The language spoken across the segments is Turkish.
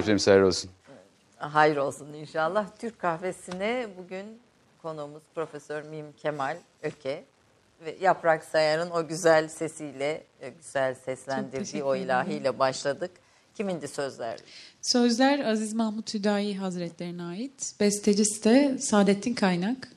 Kahve... şefim olsun. Hayır olsun inşallah. Türk kahvesine bugün konuğumuz Profesör Mim Kemal Öke ve Yaprak Sayar'ın o güzel sesiyle, e, güzel seslendirdiği o ilahiyle başladık. Kimindi sözler? Sözler Aziz Mahmut Hüdayi Hazretlerine ait. Bestecisi de Saadettin Kaynak.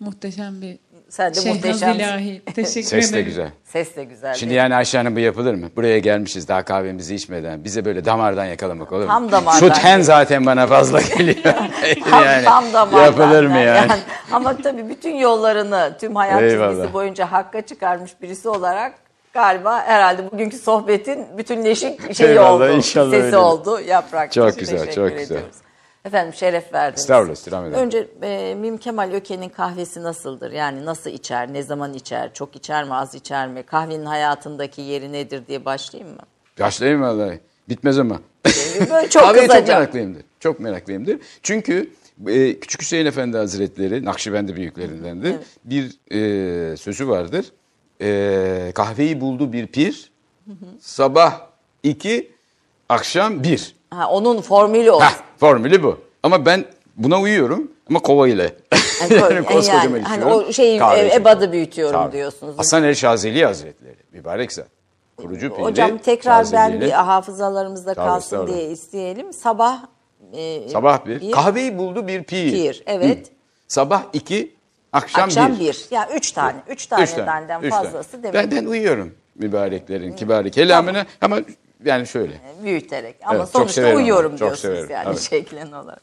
Muhteşem bir sen de muhteşem. ilahi. Teşekkür Ses ederim. de güzel. Ses de güzel. Şimdi yani Ayşe Hanım bu yapılır mı? Buraya gelmişiz daha kahvemizi içmeden. Bize böyle damardan yakalamak olur mu? Tam damardan. Şu ten zaten bana fazla geliyor. tam, yani, tam damardan. Yapılır mı yani? yani? Ama tabii bütün yollarını tüm hayat çizgisi boyunca hakka çıkarmış birisi olarak galiba herhalde bugünkü sohbetin bütünleşik şeyi Eyvallah, oldu. Inşallah sesi öyle. oldu. Yaprak. Çok güzel, çok güzel. Ediyoruz. Efendim şeref verdiniz. Estağfurullah, istirham ederim. Önce e, Mim Kemal Öke'nin kahvesi nasıldır? Yani nasıl içer, ne zaman içer, çok içer mi, az içer mi? Kahvenin hayatındaki yeri nedir diye başlayayım mı? Başlayayım vallahi. Bitmez ama. Böyle çok Kahveye çok meraklıyımdır. Çok meraklıyımdır. Çünkü e, Küçük Hüseyin Efendi Hazretleri, Nakşibendi büyüklerindendir. Evet. Bir e, sözü vardır. E, kahveyi buldu bir pir, hı hı. sabah iki, akşam bir. Ha, onun formülü o. Heh, formülü bu. Ama ben buna uyuyorum ama kova ile. Yani, koskocaman yani, hani o şeyi e, ebadı büyütüyorum Tabii. diyorsunuz. Hasan el Şazeli Hazretleri. Mübarek zat. Kurucu piri. Hocam tekrar ben bir hafızalarımızda Tabii, kalsın estağfurullah. diye isteyelim. Sabah e, Sabah bir. Kahveyi buldu bir pir. Pir, evet. Hı. Sabah iki, akşam, akşam bir. bir. Ya üç tane. Üç Üç tane, taneden üç tane. fazlası demek. Ben, ben uyuyorum mübareklerin, kibari kelamına ama yani şöyle. büyüterek ama Evet, sonuçta uyuyorum onu, diyorsunuz severim, yani evet. şeklen olarak.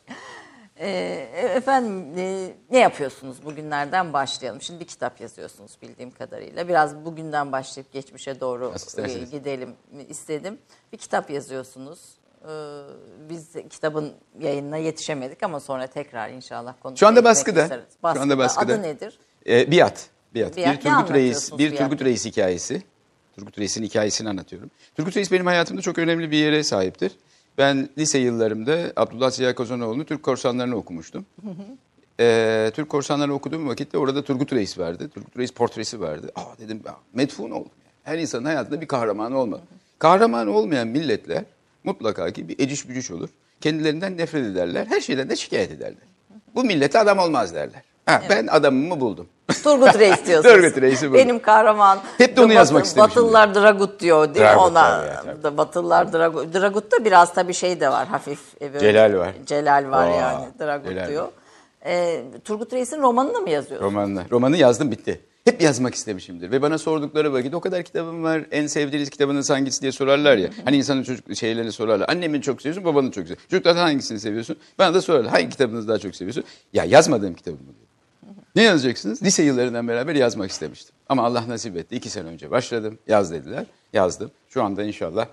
Ee, efendim e, ne yapıyorsunuz bugünlerden başlayalım. Şimdi bir kitap yazıyorsunuz bildiğim kadarıyla. Biraz bugünden başlayıp geçmişe doğru e, gidelim istedim. Bir kitap yazıyorsunuz. Ee, biz kitabın yayınına yetişemedik ama sonra tekrar inşallah konuşmaya Şu anda baskıda. isteriz. Şu anda baskıda. Adı nedir? Ee, biat. Biat. Biat. Bir Turgut Reis, bir? Turgut Reis hikayesi. Turgut Reis'in hikayesini anlatıyorum. Turgut Reis benim hayatımda çok önemli bir yere sahiptir. Ben lise yıllarımda Abdullah Ziya Kozanoğlu'nun Türk Korsanlarını okumuştum. Ee, Türk Korsanlarını okuduğum vakitte orada Turgut Reis vardı. Turgut Reis portresi vardı. Aa dedim "Aa, metfun oldum. Her insanın hayatında bir kahramanı olmalı. Kahraman olmayan milletler mutlaka ki bir eciş bücüş olur. Kendilerinden nefret ederler. Her şeyden de şikayet ederler. Bu millete adam olmaz derler. Ha, Ben adamımı buldum. Turgut Reis diyorsunuz. Turgut Reis'i buldum. Benim kahraman. Hep de onu Batı- yazmak istemişim Batılılar Dragut diyor değil mi ona? tabii ya, tabii. Da Batılılar Dragut. Dragut'ta biraz tabii şey de var hafif. e, böyle- Celal var. Celal var Aa, yani Dragut Celal diyor. Ee, Turgut Reis'in romanını mı yazıyorsun? Romanla. Romanı yazdım bitti. Hep yazmak istemişimdir. Ve bana sordukları vakit o kadar kitabım var. En sevdiğiniz kitabınız hangisi diye sorarlar ya. Hani insanın çocuk şeylerini sorarlar. Annemin çok seviyorsun, babanın çok seviyorsun. Çocuklardan hangisini seviyorsun? Bana da sorarlar. Hangi kitabınızı daha çok seviyorsun? Ya yazmadığım kitabımı diyor. Ne yazacaksınız? Lise yıllarından beraber yazmak istemiştim. Ama Allah nasip etti. İki sene önce başladım. Yaz dediler. Yazdım. Şu anda inşallah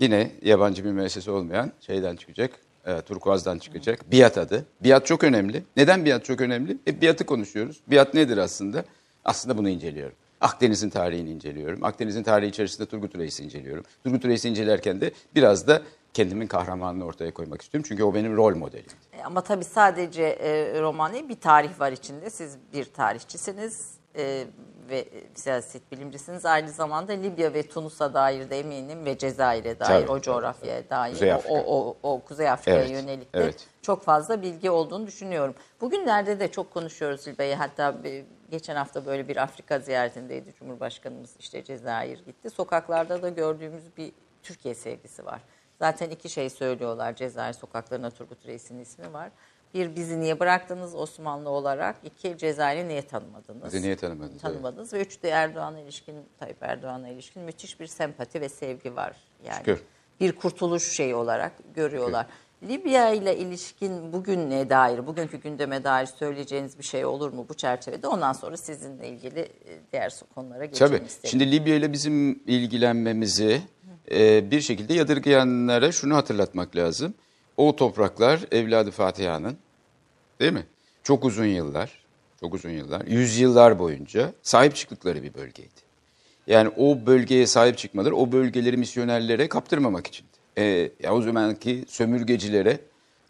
yine yabancı bir müessese olmayan şeyden çıkacak. E, Turkuaz'dan çıkacak. Biat adı. Biat çok önemli. Neden biat çok önemli? Hep biatı konuşuyoruz. Biat nedir aslında? Aslında bunu inceliyorum. Akdeniz'in tarihini inceliyorum. Akdeniz'in tarihi içerisinde Turgut Reis'i inceliyorum. Turgut Reis'i incelerken de biraz da kendimin kahramanını ortaya koymak istiyorum. Çünkü o benim rol modelim. E, Ama tabii sadece e, roman değil bir tarih var içinde. Siz bir tarihçisiniz e, ve e, siyaset bilimcisiniz. Aynı zamanda Libya ve Tunus'a dair de eminim ve Cezayir'e dair, Tabii, o coğrafyaya dair, Kuzey o, Afrika. o, o, o Kuzey Afrika'ya Evet, yönelik de evet. çok fazla bilgi olduğunu düşünüyorum. Bugünlerde de çok konuşuyoruz Zilbe'yi. Hatta bir- geçen hafta böyle bir Afrika ziyaretindeydi Cumhurbaşkanımız işte Cezayir gitti. Sokaklarda da gördüğümüz bir Türkiye sevgisi var. Zaten iki şey söylüyorlar Cezayir sokaklarına Turgut Reis'in ismi var. Bir bizi niye bıraktınız Osmanlı olarak? İki Cezayir'i niye tanımadınız? Bizi niye tanımadınız? Tanımadınız ve üç de Erdoğan'a ilişkin, Tayyip Erdoğan'a ilişkin müthiş bir sempati ve sevgi var. Yani Şükür. bir kurtuluş şeyi olarak görüyorlar. Libya ile ilişkin bugün ne dair, bugünkü gündeme dair söyleyeceğiniz bir şey olur mu bu çerçevede? Ondan sonra sizinle ilgili e, diğer konulara geçelim Tabii. isterim. Şimdi Libya ile bizim ilgilenmemizi e, bir şekilde yadırgayanlara şunu hatırlatmak lazım. O topraklar evladı Fatiha'nın değil mi? Çok uzun yıllar, çok uzun yıllar, yüzyıllar boyunca sahip çıktıkları bir bölgeydi. Yani o bölgeye sahip çıkmaları o bölgeleri misyonerlere kaptırmamak için. E, ya o zamanki sömürgecilere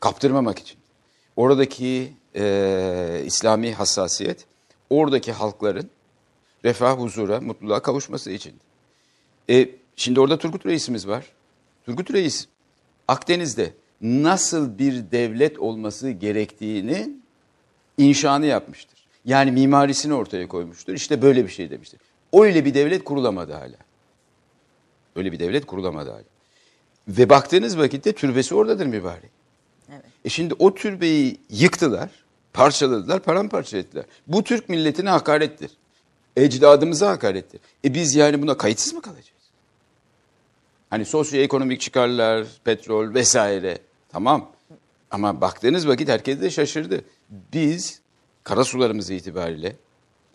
kaptırmamak için. Oradaki e, İslami hassasiyet, oradaki halkların refah, huzura, mutluluğa kavuşması için. E, şimdi orada Turgut Reis'imiz var. Turgut Reis Akdeniz'de nasıl bir devlet olması gerektiğini inşanı yapmıştır. Yani mimarisini ortaya koymuştur. İşte böyle bir şey demiştir. Öyle bir devlet kurulamadı hala. Öyle bir devlet kurulamadı hala. Ve baktığınız vakitte türbesi oradadır mübarek. Evet. E şimdi o türbeyi yıktılar, parçaladılar, paramparça ettiler. Bu Türk milletine hakarettir. Ecdadımıza hakarettir. E biz yani buna kayıtsız mı kalacağız? Hani sosyoekonomik çıkarlar, petrol vesaire tamam. Ama baktığınız vakit herkes de şaşırdı. Biz karasularımız itibariyle,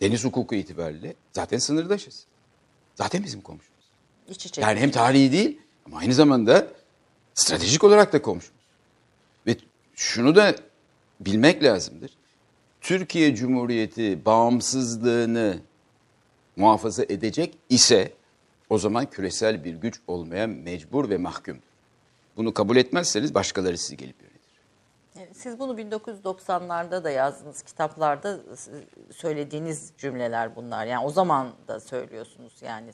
deniz hukuku itibariyle zaten sınırdaşız. Zaten bizim komşumuz. İç içe. Yani hem tarihi değil ama aynı zamanda stratejik olarak da komşumuz. Ve şunu da bilmek lazımdır. Türkiye Cumhuriyeti bağımsızlığını muhafaza edecek ise o zaman küresel bir güç olmaya mecbur ve mahkumdur. Bunu kabul etmezseniz başkaları sizi gelip yönetir. Siz bunu 1990'larda da yazdınız kitaplarda söylediğiniz cümleler bunlar. Yani o zaman da söylüyorsunuz yani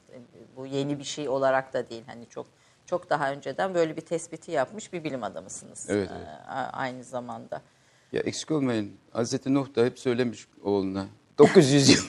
bu yeni bir şey olarak da değil. Hani çok çok daha önceden böyle bir tespiti yapmış bir bilim adamısınız. Evet, Ee, evet. a- aynı zamanda. Ya eksik olmayın. Hazreti Nuh da hep söylemiş oğluna. 900 yıl.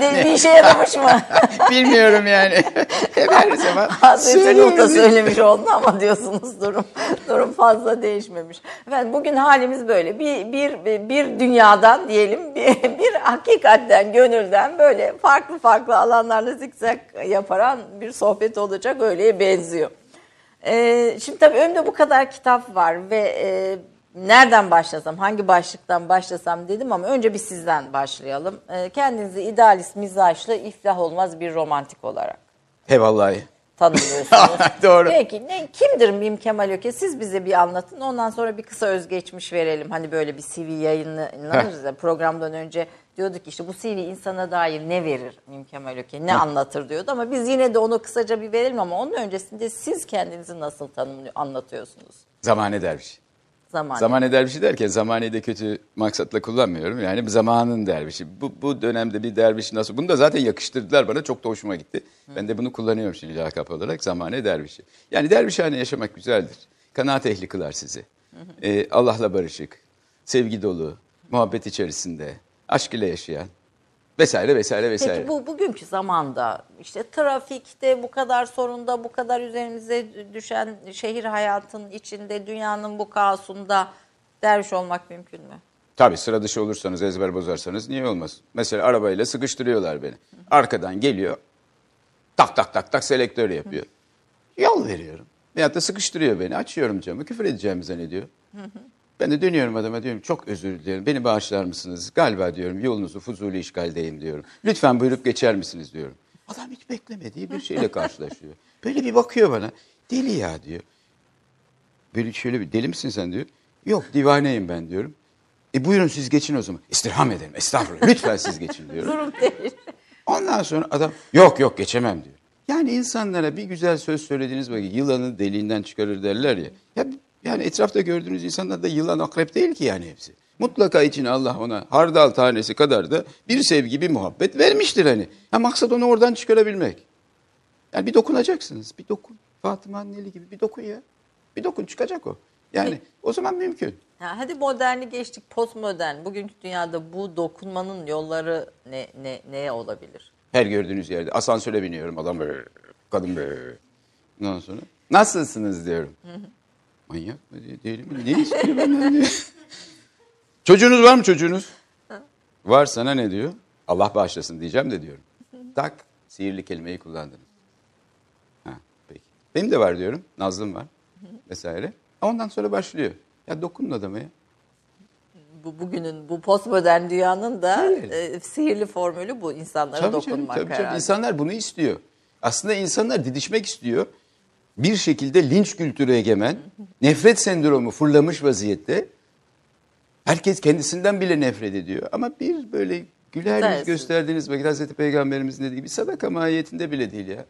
Ne, bir işe yaramış mı? Bilmiyorum yani. Hep her zaman Hazreti Nuh da söylüyorum. söylemiş oldu ama diyorsunuz durum durum fazla değişmemiş. Efendim bugün halimiz böyle. Bir bir bir dünyadan diyelim bir, bir hakikatten gönülden böyle farklı farklı alanlarda zikzak yaparan bir sohbet olacak öyleye benziyor. Ee, şimdi tabii önümde bu kadar kitap var ve e, nereden başlasam, hangi başlıktan başlasam dedim ama önce bir sizden başlayalım. Ee, kendinizi idealist, mizaçlı, iflah olmaz bir romantik olarak He vallahi. tanımlıyorsunuz. Doğru. Peki ne, kimdir Mim Kemal Öke? Siz bize bir anlatın. Ondan sonra bir kısa özgeçmiş verelim. Hani böyle bir CV yayınlanırız ya programdan önce diyorduk ki işte bu CV insana dair ne verir Mim Kemal Öke? Ne anlatır diyordu ama biz yine de onu kısaca bir verelim ama onun öncesinde siz kendinizi nasıl tanımlıyor, anlatıyorsunuz? Zamane derviş. Zaman. Zamane dervişi derken zamaneyi de kötü maksatla kullanmıyorum. Yani zamanın dervişi. Bu, bu dönemde bir derviş nasıl? Bunu da zaten yakıştırdılar bana. Çok da hoşuma gitti. Ben de bunu kullanıyorum şimdi lakap olarak. Zamane dervişi. Yani dervişhane yaşamak güzeldir. Kanaat ehli kılar sizi. Ee, Allah'la barışık, sevgi dolu, muhabbet içerisinde, aşk ile yaşayan vesaire vesaire vesaire. Peki bu bugünkü zamanda işte trafikte bu kadar sorunda bu kadar üzerimize düşen şehir hayatının içinde dünyanın bu kaosunda derviş olmak mümkün mü? Tabii sıra dışı olursanız, ezber bozarsanız niye olmaz? Mesela arabayla sıkıştırıyorlar beni. Arkadan geliyor, tak tak tak tak selektör yapıyor. Yol veriyorum. Veyahut da sıkıştırıyor beni. Açıyorum camı, küfür edeceğimi zannediyor. Ben de dönüyorum adama diyorum çok özür dilerim. Beni bağışlar mısınız? Galiba diyorum yolunuzu fuzuli işgaldeyim diyorum. Lütfen buyurup geçer misiniz diyorum. Adam hiç beklemediği bir şeyle karşılaşıyor. Böyle bir bakıyor bana. Deli ya diyor. Böyle şöyle bir deli misin sen diyor. Yok divaneyim ben diyorum. E buyurun siz geçin o zaman. İstirham ederim estağfurullah lütfen siz geçin diyorum. Durum değil. Ondan sonra adam yok yok geçemem diyor. Yani insanlara bir güzel söz söylediğiniz vakit yılanı deliğinden çıkarır derler ya. ya. Yani etrafta gördüğünüz insanlar da yılan akrep değil ki yani hepsi. Mutlaka içine Allah ona hardal tanesi kadar da bir sevgi bir muhabbet vermiştir hani. Ha maksat onu oradan çıkarabilmek. Yani bir dokunacaksınız. Bir dokun. Fatıma anneli gibi bir dokun ya. Bir dokun çıkacak o. Yani o zaman mümkün. Ha, hadi moderni geçtik postmodern. Bugünkü dünyada bu dokunmanın yolları ne, ne neye olabilir? Her gördüğünüz yerde asansöre biniyorum adam böyle, kadın böyle. Ondan sonra nasılsınız diyorum. Manyak mı diye değilim mi? Ne istiyor benden diyor. Çocuğunuz var mı çocuğunuz? Var sana ne diyor? Allah bağışlasın diyeceğim de diyorum. Tak sihirli kelimeyi kullandınız. Ha, peki. Benim de var diyorum. Nazlım var. Vesaire. Ondan sonra başlıyor. Ya dokunun adama ya. Bu bugünün bu postmodern dünyanın da e, sihirli formülü bu insanlara Tabii canım, dokunmak tabii canım. herhalde. İnsanlar bunu istiyor. Aslında insanlar didişmek istiyor. Bir şekilde linç kültürü egemen, nefret sendromu fırlamış vaziyette. Herkes kendisinden bile nefret ediyor. Ama bir böyle güler yüz gösterdiğiniz vakit Hazreti Peygamberimizin dediği gibi sadaka mahiyetinde bile değil ya.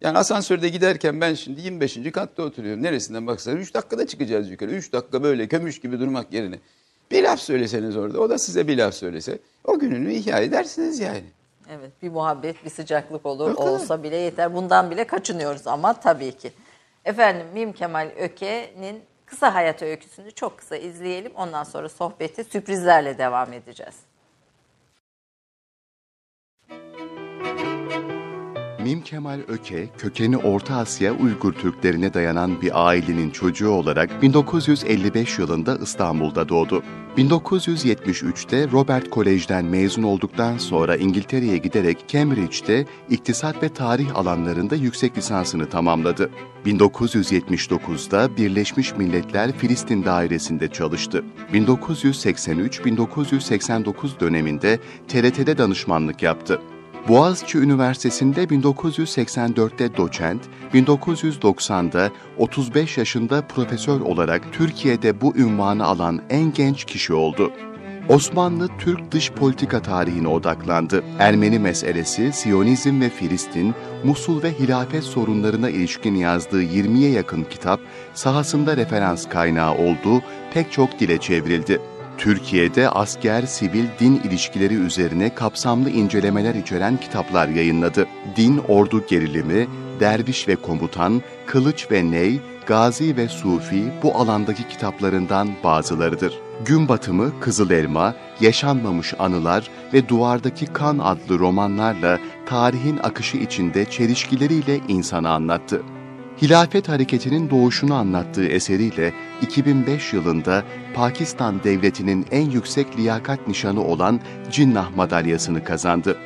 Yani asansörde giderken ben şimdi 25. katta oturuyorum. Neresinden baksanız 3 dakikada çıkacağız yukarı. 3 dakika böyle kömüş gibi durmak yerine. Bir laf söyleseniz orada, o da size bir laf söylese, o gününü ihya edersiniz yani. Evet bir muhabbet bir sıcaklık olur kadar. olsa bile yeter. Bundan bile kaçınıyoruz ama tabii ki. Efendim Mim Kemal Öke'nin kısa hayat öyküsünü çok kısa izleyelim. Ondan sonra sohbeti sürprizlerle devam edeceğiz. Mim Kemal Öke, kökeni Orta Asya Uygur Türklerine dayanan bir ailenin çocuğu olarak 1955 yılında İstanbul'da doğdu. 1973'te Robert Kolej'den mezun olduktan sonra İngiltere'ye giderek Cambridge'de iktisat ve tarih alanlarında yüksek lisansını tamamladı. 1979'da Birleşmiş Milletler Filistin Dairesi'nde çalıştı. 1983-1989 döneminde TRT'de danışmanlık yaptı. Boğaziçi Üniversitesi'nde 1984'te doçent, 1990'da 35 yaşında profesör olarak Türkiye'de bu ünvanı alan en genç kişi oldu. Osmanlı Türk dış politika tarihine odaklandı. Ermeni meselesi, Siyonizm ve Filistin, Musul ve hilafet sorunlarına ilişkin yazdığı 20'ye yakın kitap sahasında referans kaynağı oldu, pek çok dile çevrildi. Türkiye'de asker-sivil din ilişkileri üzerine kapsamlı incelemeler içeren kitaplar yayınladı. Din-ordu gerilimi, Derviş ve Komutan, Kılıç ve Ney, Gazi ve Sufi bu alandaki kitaplarından bazılarıdır. Gün Batımı, Kızıl Elma, Yaşanmamış Anılar ve Duvardaki Kan adlı romanlarla tarihin akışı içinde çelişkileriyle insanı anlattı. Hilafet hareketinin doğuşunu anlattığı eseriyle 2005 yılında Pakistan Devleti'nin en yüksek liyakat nişanı olan Cinnah madalyasını kazandı.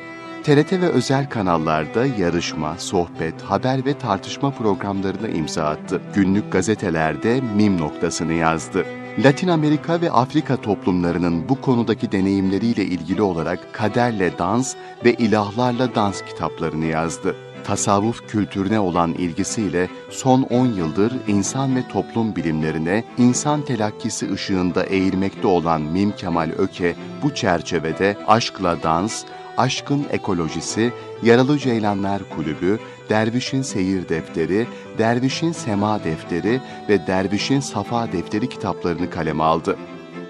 TRT ve özel kanallarda yarışma, sohbet, haber ve tartışma programlarına imza attı. Günlük gazetelerde mim noktasını yazdı. Latin Amerika ve Afrika toplumlarının bu konudaki deneyimleriyle ilgili olarak kaderle dans ve ilahlarla dans kitaplarını yazdı tasavvuf kültürüne olan ilgisiyle son 10 yıldır insan ve toplum bilimlerine insan telakkisi ışığında eğilmekte olan Mim Kemal Öke bu çerçevede Aşkla Dans, Aşkın Ekolojisi, Yaralı Ceylanlar Kulübü, Dervişin Seyir Defteri, Dervişin Sema Defteri ve Dervişin Safa Defteri kitaplarını kaleme aldı.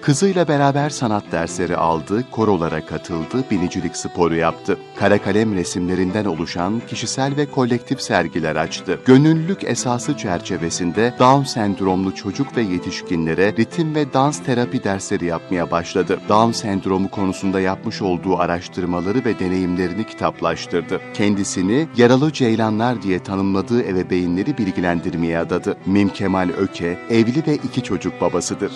Kızıyla beraber sanat dersleri aldı, korolara katıldı, binicilik sporu yaptı. Kara kalem resimlerinden oluşan kişisel ve kolektif sergiler açtı. Gönüllülük esası çerçevesinde Down sendromlu çocuk ve yetişkinlere ritim ve dans terapi dersleri yapmaya başladı. Down sendromu konusunda yapmış olduğu araştırmaları ve deneyimlerini kitaplaştırdı. Kendisini yaralı ceylanlar diye tanımladığı ebeveynleri bilgilendirmeye adadı. Mim Kemal Öke evli ve iki çocuk babasıdır.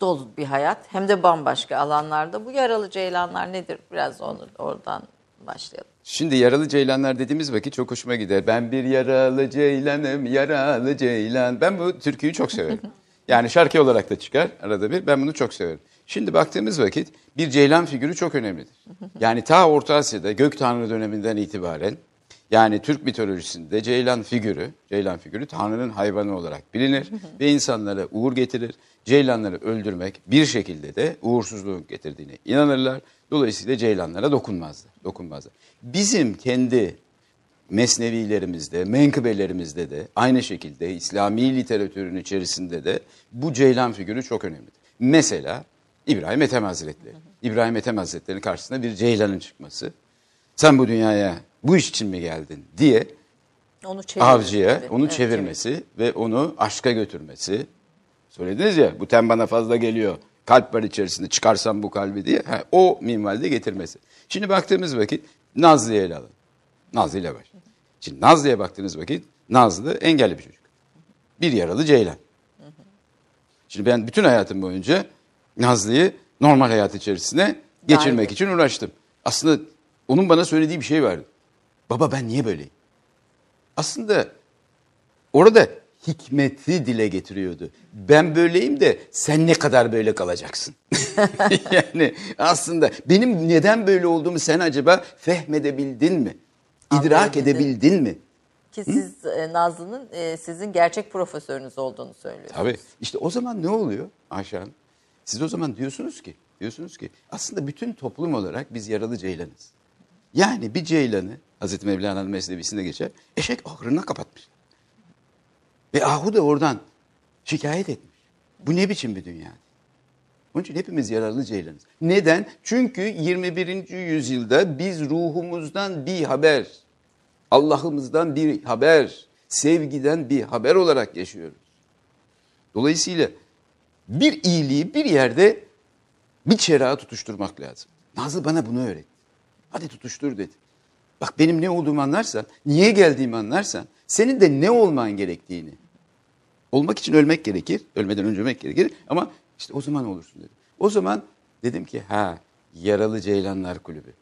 Dolu bir hayat hem de bambaşka alanlarda. Bu yaralı ceylanlar nedir? Biraz onu oradan başlayalım. Şimdi yaralı ceylanlar dediğimiz vakit çok hoşuma gider. Ben bir yaralı ceylanım, yaralı ceylan. Ben bu türküyü çok severim. Yani şarkı olarak da çıkar arada bir. Ben bunu çok severim. Şimdi baktığımız vakit bir ceylan figürü çok önemlidir. Yani ta Orta Asya'da gök tanrı döneminden itibaren yani Türk mitolojisinde ceylan figürü, ceylan figürü tanrının hayvanı olarak bilinir ve insanlara uğur getirir. Ceylanları öldürmek bir şekilde de uğursuzluğun getirdiğine inanırlar. Dolayısıyla ceylanlara dokunmazlar. dokunmazlar. Bizim kendi mesnevilerimizde, menkıbelerimizde de aynı şekilde İslami literatürün içerisinde de bu ceylan figürü çok önemlidir. Mesela İbrahim Ethem Hazretleri. İbrahim Ethem Hazretleri'nin karşısına bir ceylanın çıkması. Sen bu dünyaya bu iş için mi geldin diye Onu avcıya tabii. onu Evet, çevirmesi ve onu aşka götürmesi. Söylediniz ya bu ten bana fazla geliyor. Kalp var içerisinde çıkarsam bu kalbi diye. Ha, o minvalde getirmesi. Şimdi baktığımız vakit Nazlı'ya ele alın. Nazlı ile baş. Şimdi Nazlı'ya baktığınız vakit Nazlı engelli bir çocuk. Bir yaralı ceylan. Şimdi ben bütün hayatım boyunca Nazlı'yı normal hayat içerisine geçirmek Dahil. için uğraştım. Aslında onun bana söylediği bir şey vardı. Baba ben niye böyleyim? Aslında orada hikmeti dile getiriyordu. Ben böyleyim de sen ne kadar böyle kalacaksın? yani aslında benim neden böyle olduğumu sen acaba fehmedebildin mi? İdrak edebildin mi? Ki siz e, Nazlı'nın e, sizin gerçek profesörünüz olduğunu söylüyorsunuz. Tabii. İşte o zaman ne oluyor Ayşe Hanım? Siz o zaman diyorsunuz ki, diyorsunuz ki aslında bütün toplum olarak biz yaralı ceylanız. Yani bir ceylanı Hazreti Mevlana'nın mesnevisinde geçer, eşek ahırına kapatmış. Ve Ahu da oradan şikayet etmiş. Bu ne biçim bir dünya? Onun için hepimiz yaralı ceylanız. Neden? Çünkü 21. yüzyılda biz ruhumuzdan bir haber, Allah'ımızdan bir haber, sevgiden bir haber olarak yaşıyoruz. Dolayısıyla bir iyiliği bir yerde bir çerağa tutuşturmak lazım. Nazlı bana bunu öğretti. Hadi tutuştur dedi. Bak benim ne olduğumu anlarsan, niye geldiğimi anlarsan, senin de ne olman gerektiğini. Olmak için ölmek gerekir. Ölmeden önce ölmek gerekir. Ama işte o zaman olursun dedi. O zaman dedim ki ha yaralı ceylanlar kulübü.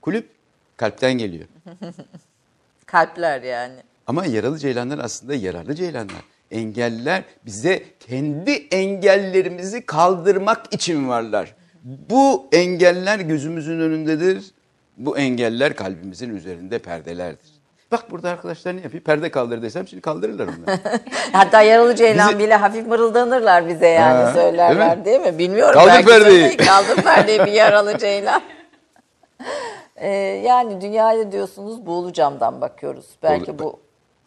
Kulüp kalpten geliyor. Kalpler yani. Ama yaralı ceylanlar aslında yararlı ceylanlar. Engeller bize kendi engellerimizi kaldırmak için varlar. Bu engeller gözümüzün önündedir. Bu engeller kalbimizin üzerinde perdelerdir. Bak burada arkadaşlar ne yapıyor? Perde kaldır desem şimdi kaldırırlar onları. Hatta yaralı ceylan Bizi- bile hafif mırıldanırlar bize yani Ha, söylerler değil mi? değil mi? Bilmiyorum. Kaldır perdeyi. Kaldır perdeyi bir yaralı ceylan. Ee, yani dünyaya diyorsunuz buğulu camdan bakıyoruz. Belki bu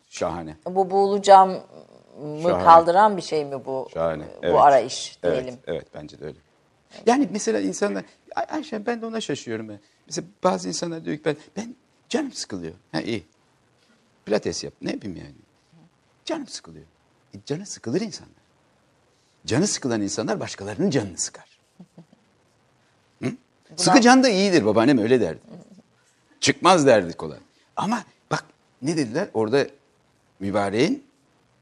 Şahane. bu buğulu cam mı Şahane. kaldıran bir şey mi bu Şahane. bu evet. arayış diyelim. Evet, evet bence de öyle. Yani mesela insanlar Ay Ayşe ben de ona şaşıyorum ben. Mesela bazı insanlar diyor ki ben, ben canım sıkılıyor. Ha iyi. Pilates yap. Ne yapayım yani? Canım sıkılıyor. E, canı sıkılır insanlar. Canı sıkılan insanlar başkalarının canını sıkar. Hı? Sıkı can da iyidir babaannem öyle derdi. Çıkmaz derdi kolay. Ama bak ne dediler orada mübareğin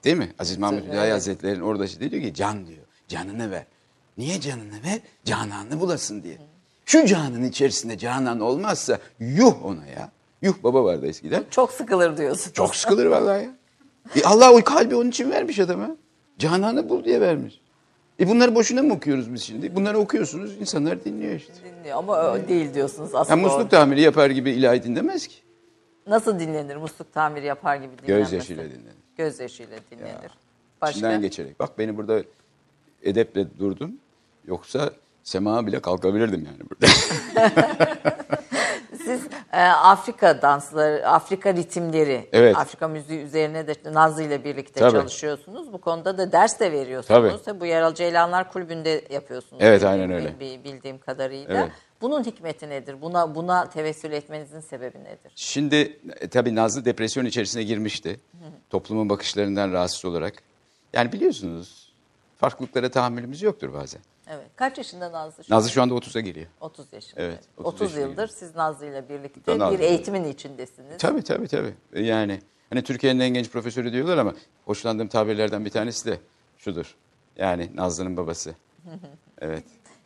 değil mi? Aziz Mahmut Hüdayi Hazretleri'nin orada işte diyor ki can diyor. Canını ver. Niye canını ver? Cananını bulasın diye. Şu canın içerisinde canan olmazsa yuh ona ya. Yuh baba vardı eskiden. Çok sıkılır diyorsun. Çok sıkılır vallahi ya. E Allah o kalbi onun için vermiş adama. Cananı bul diye vermiş. E bunları boşuna mı okuyoruz biz şimdi? Bunları okuyorsunuz insanlar dinliyor işte. Dinliyor ama o değil diyorsunuz aslında. Yani musluk tamiri yapar gibi ilahi dinlemez ki. Nasıl dinlenir? Musluk tamiri yapar gibi dinlenmesi. Gözyaşıyla dinlenir. Gözyaşıyla dinlenir. Başka? İçinden geçerek. Bak beni burada edeple durdum. Yoksa sema bile kalkabilirdim yani burada. Siz e, Afrika dansları, Afrika ritimleri, Evet. Afrika müziği üzerine de Nazlı ile birlikte Tabii. çalışıyorsunuz. Bu konuda da ders de veriyorsunuz. Bu Yaralı Ceylanlar Kulübü'nde yapıyorsunuz. Evet, bildiğim- aynen öyle. bi- Bildiğim kadarıyla. Evet. Bunun hikmeti nedir? Buna buna tevessül etmenizin sebebi nedir? Şimdi e, tabii Nazlı depresyon içerisine girmişti. Toplumun bakışlarından rahatsız olarak. Yani biliyorsunuz farklılıklara tahammülümüz yoktur bazen. Evet. Kaç yaşında Nazlı? şu Nazlı şu anda 30'a geliyor. 30 yaşında. Evet, 30 30, yaşına yıldır siz Nazlı ile birlikte Nazlı. bir eğitimin içindesiniz. Tabii tabii tabii. E, Yani hani Türkiye'nin en genç profesörü diyorlar ama hoşlandığım tabirlerden bir tanesi de şudur. Yani Nazlı'nın babası. Evet.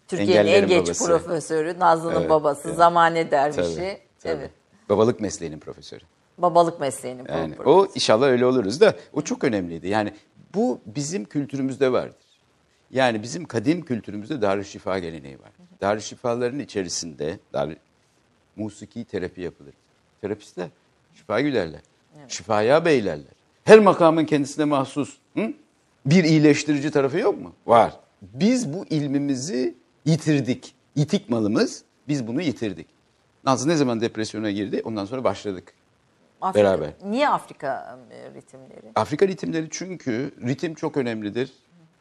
Türkiye'nin en genç babası. profesörü, Nazlı'nın Evet, babası, evet. zamane dervişi. Tabii, tabii. Evet. Babalık mesleğinin profesörü. Babalık mesleğinin Yani profesörü. o inşallah öyle oluruz da o çok önemliydi. Yani bu bizim kültürümüzde vardır. Yani bizim kadim kültürümüzde Darüşşifa geleneği var. Darüşşifaların içerisinde dar, musiki terapi yapılır. Terapistler şifa gülerler. Şifaya beylerler. Her makamın kendisine mahsus hı? bir iyileştirici tarafı yok mu? Var. Biz bu ilmimizi yitirdik. Yitik malımız biz bunu yitirdik. Nazlı ne zaman depresyona girdi? Ondan sonra başladık. Afrika- beraber. Niye Afrika e, ritimleri? Afrika ritimleri çünkü ritim çok önemlidir.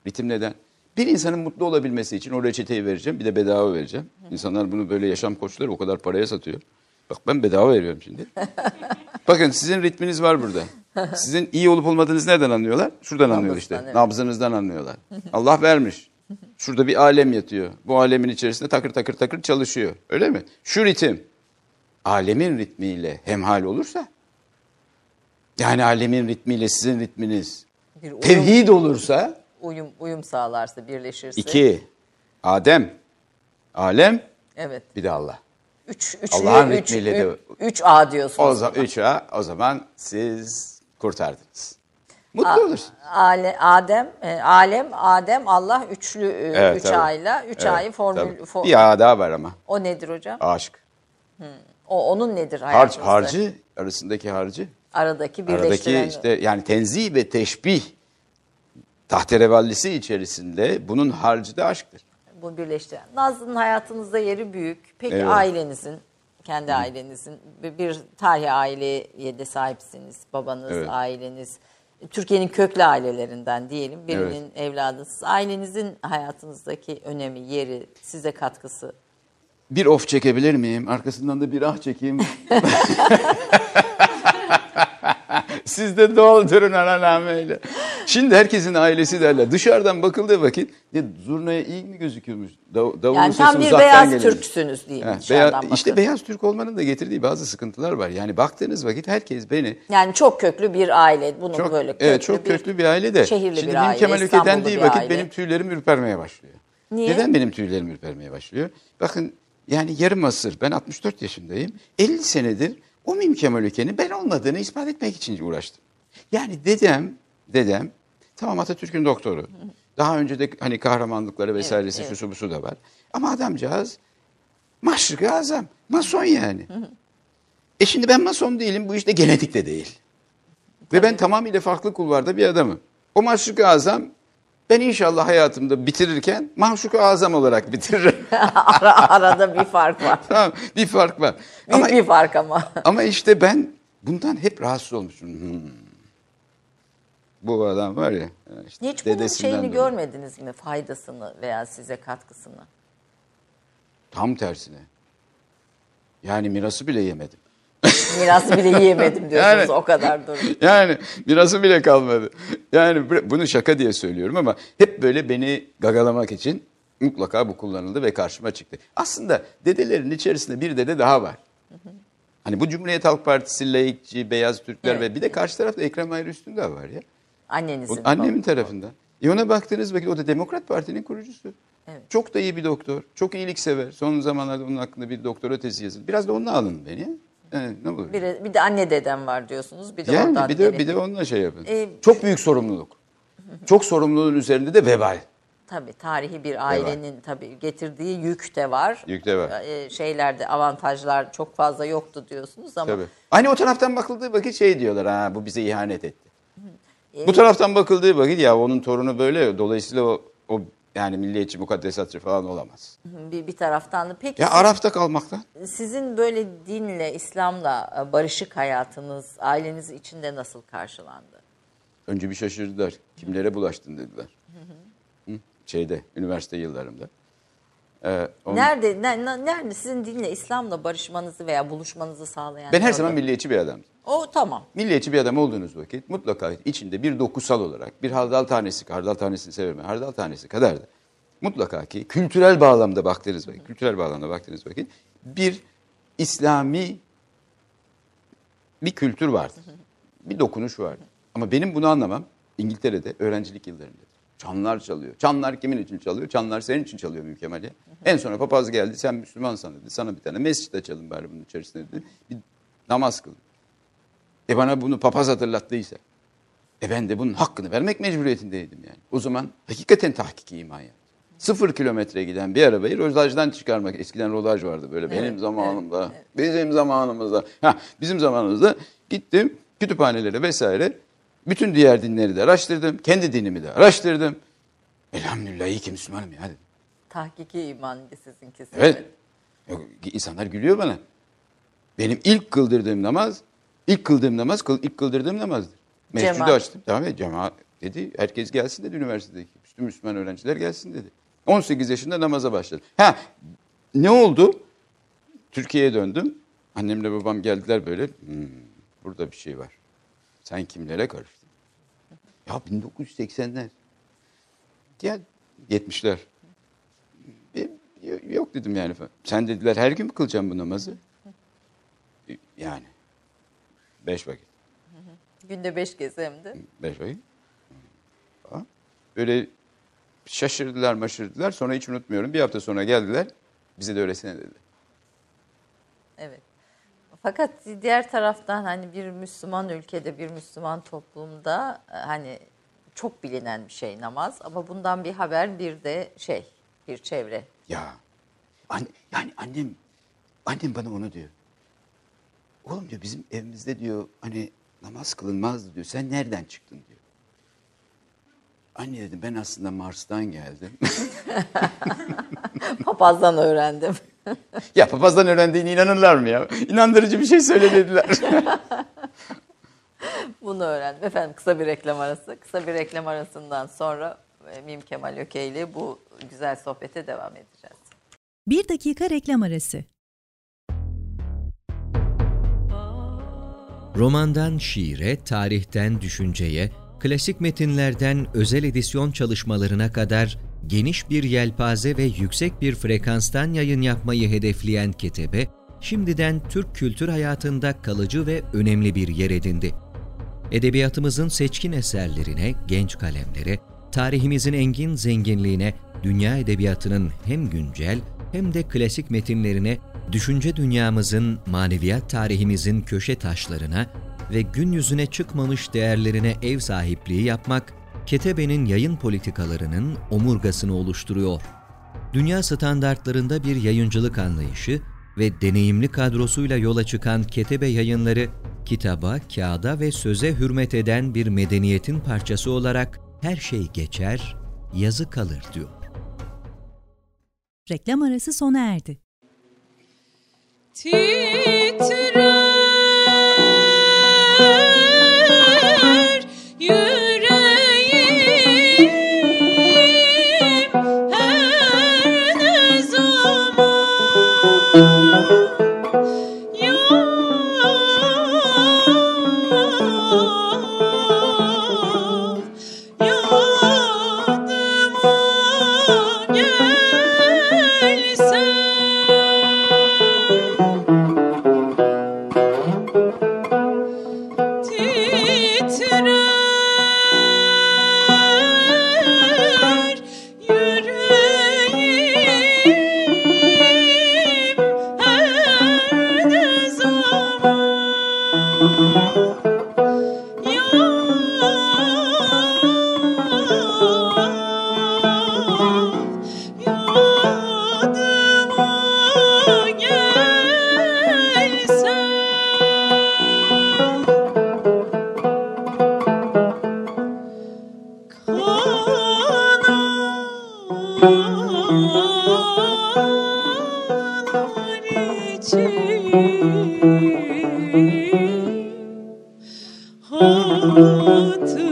Ritim neden? Bir insanın mutlu olabilmesi için o reçeteyi vereceğim bir de bedava vereceğim. İnsanlar bunu böyle yaşam koçları o kadar paraya satıyor. Bak ben bedava veriyorum şimdi. Bakın sizin ritminiz var burada. Sizin iyi olup olmadığınızı nereden anlıyorlar? Şuradan anlıyor işte. evet. Nabzınızdan anlıyorlar. Allah vermiş. Şurada bir alem yatıyor. Bu alemin içerisinde takır takır takır çalışıyor. Öyle mi? Şu ritim alemin ritmiyle hemhal olursa yani alemin ritmiyle sizin ritminiz tevhid olursa uyum, uyum sağlarsa, birleşirse. iki Adem, alem Evet. bir de Allah. Üç, üçlü, Allah'ın üç, ritmiyle de- üç, üç A diyorsunuz. O zaman üç A, o zaman siz kurtardınız. Mutlu olursun. Ale, Adem, e, alem, Adem, Allah üçlü e, Evet, üç tabii. A'yla, üç Evet, A'yı formül. tabii. fo- Bir A daha var ama. o nedir hocam? Aşk. O onun nedir Harc, hayatınızda? harcı arasındaki harcı. Aradaki Aradaki birleştiren. işte yani tenzih ve teşbih tahterevallisi içerisinde bunun harcı da aşktır. Bu birleştiren. Nazlı'nın hayatınızda yeri büyük. Peki Evet. ailenizin, kendi ailenizin bir, tarih aileye de sahipsiniz. Babanız, Evet. aileniz. Türkiye'nin köklü ailelerinden diyelim. Birinin evladısınız. Ailenizin hayatınızdaki önemi, yeri, size katkısı. Bir of çekebilir miyim? Arkasından da bir ah çekeyim. Siz de doldurun anneanneyle. Şimdi herkesin ailesi derler. Dışarıdan bakıldığı vakit ne zurnaya iyi mi gözüküyormuş? Dav, davulun Yani tam bir beyaz geliyor. Türksünüz diyeyim Ha, dışarıdan beyaz, işte bakın. beyaz Türk olmanın da getirdiği bazı sıkıntılar var. Yani baktığınız vakit herkes beni Yani çok köklü bir aile. Bunu çok böyle köklü evet çok bir, köklü bir aile de. Şehirli Şimdi bir benim aile, Kemal Öke İstanbullu dendiği bir vakit aile. benim tüylerim ürpermeye başlıyor. Niye? Neden benim tüylerim ürpermeye başlıyor? Bakın yani yarım asır ben 64 yaşındayım. 50 senedir o Mim Kemal Öke'nin ben olmadığını ispat etmek için uğraştım. Yani dedem, dedem tamam Atatürk'ün doktoru. Daha önce de hani kahramanlıkları vesairesi evet. şusu busu da var. Ama adamcağız maşrık azam. Mason yani. E şimdi ben mason değilim bu işte genetik de değil. Ve ben tamamıyla farklı kulvarda bir adamım. O maşrık azam ben inşallah hayatımda bitirirken mahşuk azam olarak bitiririm. Ara, arada bir fark var. tamam bir fark var. Büyük Ama, bir fark ama. ama işte ben bundan hep rahatsız olmuşum. Hmm. Bu adam var ya. Işte Hiç bunun şeyini dolayı. görmediniz mi? Faydasını veya size katkısını? Tam tersine. Yani mirası bile yemedim. Mirası bile yiyemedim diyorsunuz Yani- o kadar durum. Yani mirası bile kalmadı. Yani bu- bunu şaka diye söylüyorum ama hep böyle beni gagalamak için mutlaka bu kullanıldı ve karşıma çıktı. Aslında dedelerin içerisinde bir dede daha var. Hani bu Cumhuriyet Halk Partisi, laikçi, beyaz Türkler Evet. ve bir de karşı tarafta Ekrem Ayrı Üstündağ var ya. O Annenizin. annemin tarafından. E ona baktığınız vakit o da Demokrat Parti'nin kurucusu. Evet. Çok da iyi bir doktor. Çok iyiliksever. Son zamanlarda onun hakkında bir doktora tezi yazıldı. Biraz da onunla alın beni. Ne olur. Bir, bir de anne dedem var diyorsunuz. Bir de Yani oradan bir de gelip- bir de onunla şey yapın. Ee, Çok büyük sorumluluk. Çok sorumluluğun üzerinde de vebal. Tabii tarihi bir ailenin tabii getirdiği yük de var. Yük de var. Ee, şeylerde avantajlar çok fazla yoktu diyorsunuz ama Tabii. Aynı o taraftan bakıldığı vakit şey diyorlar ha bu bize ihanet etti. Ee, Bu taraftan bakıldığı vakit ya onun torunu böyle dolayısıyla o, o yani milliyetçi mukaddesatçı falan olamaz. bir, bir taraftan da peki Ya Araf'ta kalmaktan. sizin böyle dinle, İslam'la e, barışık hayatınız aileniz içinde nasıl karşılandı? Önce bir şaşırdılar. Kimlere bulaştın dediler. Hı? Şeyde üniversite yıllarımda. Ee, onun- Nerede ne- ne- nerede sizin dinle, İslam'la barışmanızı veya buluşmanızı sağlayan? ben her zaman milliyetçi bir adamdım. O tamam. Milliyetçi bir adam olduğunuz vakit mutlaka içinde bir dokusal olarak bir hardal tanesi, hardal tanesini severim, ben, hardal tanesi kadar da mutlaka ki kültürel bağlamda baktığınız vakit, kültürel bağlamda baktığınız vakit bir İslami bir kültür vardır. Bir dokunuş vardır. Ama benim bunu anlamam İngiltere'de öğrencilik yıllarında. Çanlar çalıyor. Çanlar kimin için çalıyor? Çanlar senin için çalıyor mükemmel. En sonra papaz geldi sen Müslümansan dedi. Sana bir tane mescit açalım bari bunun içerisinde dedi. Bir namaz kıl. E bana bunu papaz hatırlattıysa. E ben de bunun hakkını vermek mecburiyetindeydim yani. O zaman hakikaten tahkiki iman yaptım. Sıfır kilometre giden bir arabayı rodajdan çıkarmak. Eskiden rodaj vardı böyle benim zamanımda. Bizim zamanımızda. Ha, bizim zamanımızda gittim kütüphanelere vesaire. Bütün diğer dinleri de araştırdım. Kendi dinimi de araştırdım. Elhamdülillah iyi ki Müslümanım ya dedim. Tahkiki iman sizinkisi. Evet. Yok, insanlar gülüyor bana. Benim ilk kıldırdığım namaz, ilk kıldığım namaz, ilk kıldırdığım namazdır. Mescidi Cemaat. açtım. Tamam ya cemaat dedi. Herkes gelsin dedi üniversitedeki. Bütün Müslüman öğrenciler gelsin dedi. 18 yaşında namaza başladım. Ha ne oldu? Türkiye'ye döndüm. Annemle babam geldiler böyle. "Hmm, burada bir şey var. Sen kimlere karıştın? Ya 1980'ler. Ya 70'ler. Yok dedim yani. Sen dediler her gün mü kılacağım bu namazı? Yani. Beş vakit. Günde beş kez hem de. Beş vakit. Böyle şaşırdılar maşırdılar. Sonra hiç unutmuyorum. Bir hafta sonra geldiler. Bize de öylesine dediler. Evet. Fakat diğer taraftan hani bir Müslüman ülkede, bir Müslüman toplumda e, hani çok bilinen bir şey namaz ama bundan bir haber bir de şey, bir çevre. Ya. Anne, yani annem, annem bana onu diyor. Oğlum diyor bizim evimizde diyor hani namaz kılınmazdı diyor. Sen nereden çıktın diyor. Anne dedim ben aslında Mars'tan geldim. Papazdan öğrendim. ya papazdan öğrendiğine inanırlar mı ya? İnandırıcı bir şey söylemediler. Bunu öğrendim. Efendim kısa bir reklam arası. Kısa bir reklam arasından sonra e, Mim Kemal Öke ile bu güzel sohbete devam edeceğiz. Bir dakika reklam arası. Romandan şiire, tarihten düşünceye, klasik metinlerden özel edisyon çalışmalarına kadar geniş bir yelpaze ve yüksek bir frekanstan yayın yapmayı hedefleyen Ketebe, şimdiden Türk kültür hayatında kalıcı ve önemli bir yer edindi. Edebiyatımızın seçkin eserlerine, genç kalemlere, tarihimizin engin zenginliğine, dünya edebiyatının hem güncel hem de klasik metinlerine, düşünce dünyamızın, maneviyat tarihimizin köşe taşlarına ve gün yüzüne çıkmamış değerlerine ev sahipliği yapmak, Ketebe'nin yayın politikalarının omurgasını oluşturuyor. Dünya standartlarında bir yayıncılık anlayışı ve deneyimli kadrosuyla yola çıkan Ketebe Yayınları, kitaba, kağıda ve söze hürmet eden bir medeniyetin parçası olarak her şey geçer, yazı kalır diyor. Reklam arası sona erdi. Titrer Bluetooth.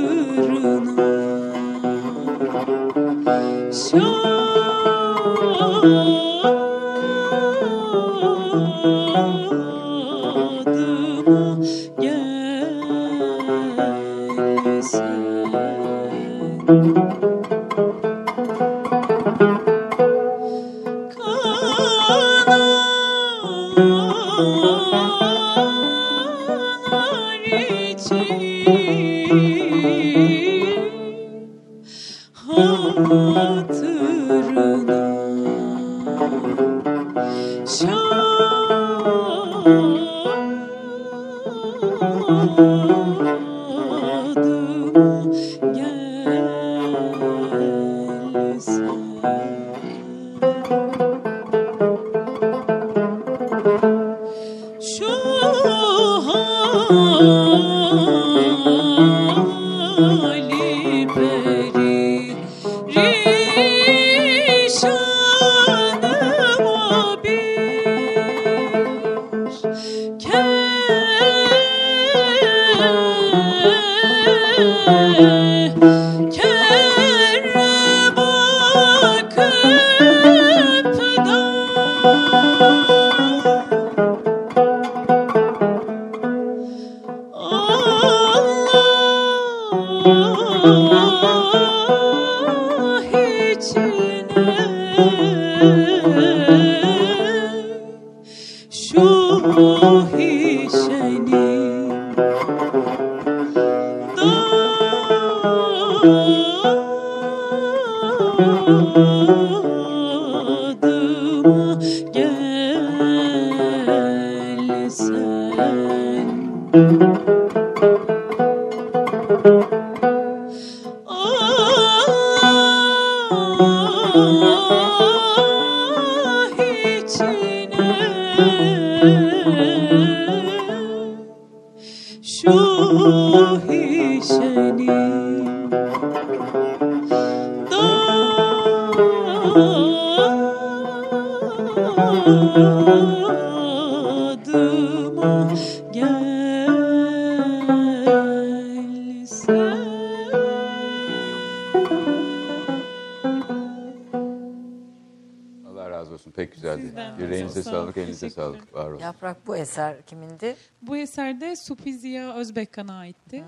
Razı olsun. Pek güzeldi. Sizden de Yüreğinize sağ sağlık, elinize sağlık. Var olun. Yaprak bu eser kimindi? Bu eserde Supiziya Özbekkan'a aitti.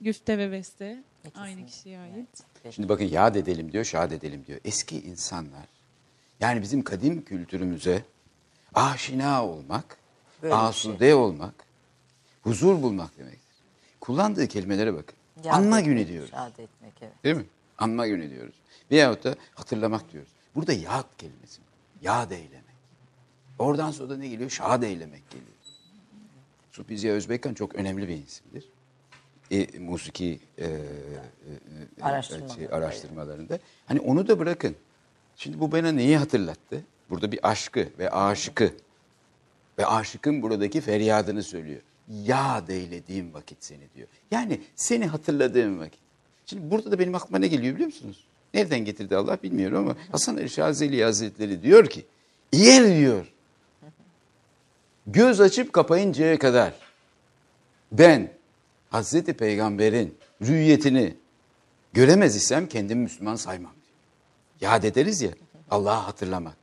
Güfte ve beste İkisini. aynı kişiye ait. Şimdi bakın yad edelim diyor, şad edelim diyor. Eski insanlar yani bizim kadim kültürümüze aşina olmak, Böyle bir asude olmak, huzur bulmak demektir. Kullandığı kelimelere bakın. Yad Anma etmek, günü diyoruz. Şad etmek evet. Değil mi? Anma günü diyoruz. Veyahut da hatırlamak diyoruz. Burada yad kelimesi. Yad eylemek. Oradan sonra da ne geliyor? Şad eylemek geliyor. Supiziya Özbekkan çok önemli bir isimdir. E, musiki e, e, e, Araştırmaları. şey, araştırmalarında. Hani onu da bırakın. Şimdi bu bana neyi hatırlattı? Burada bir aşkı ve aşıkı ve aşıkın buradaki feryadını söylüyor. Yad eylediğim vakit seni diyor. Yani seni hatırladığım vakit. Şimdi burada da benim aklıma ne geliyor biliyor musunuz? Nereden getirdi Allah bilmiyorum ama Hasan Ali Şazeli Hazretleri diyor ki eğer diyor göz açıp kapayıncaya kadar ben Hazreti Peygamber'in rüyetini göremez isem kendimi Müslüman saymam diyor. Yad ederiz ya Allah'ı hatırlamak.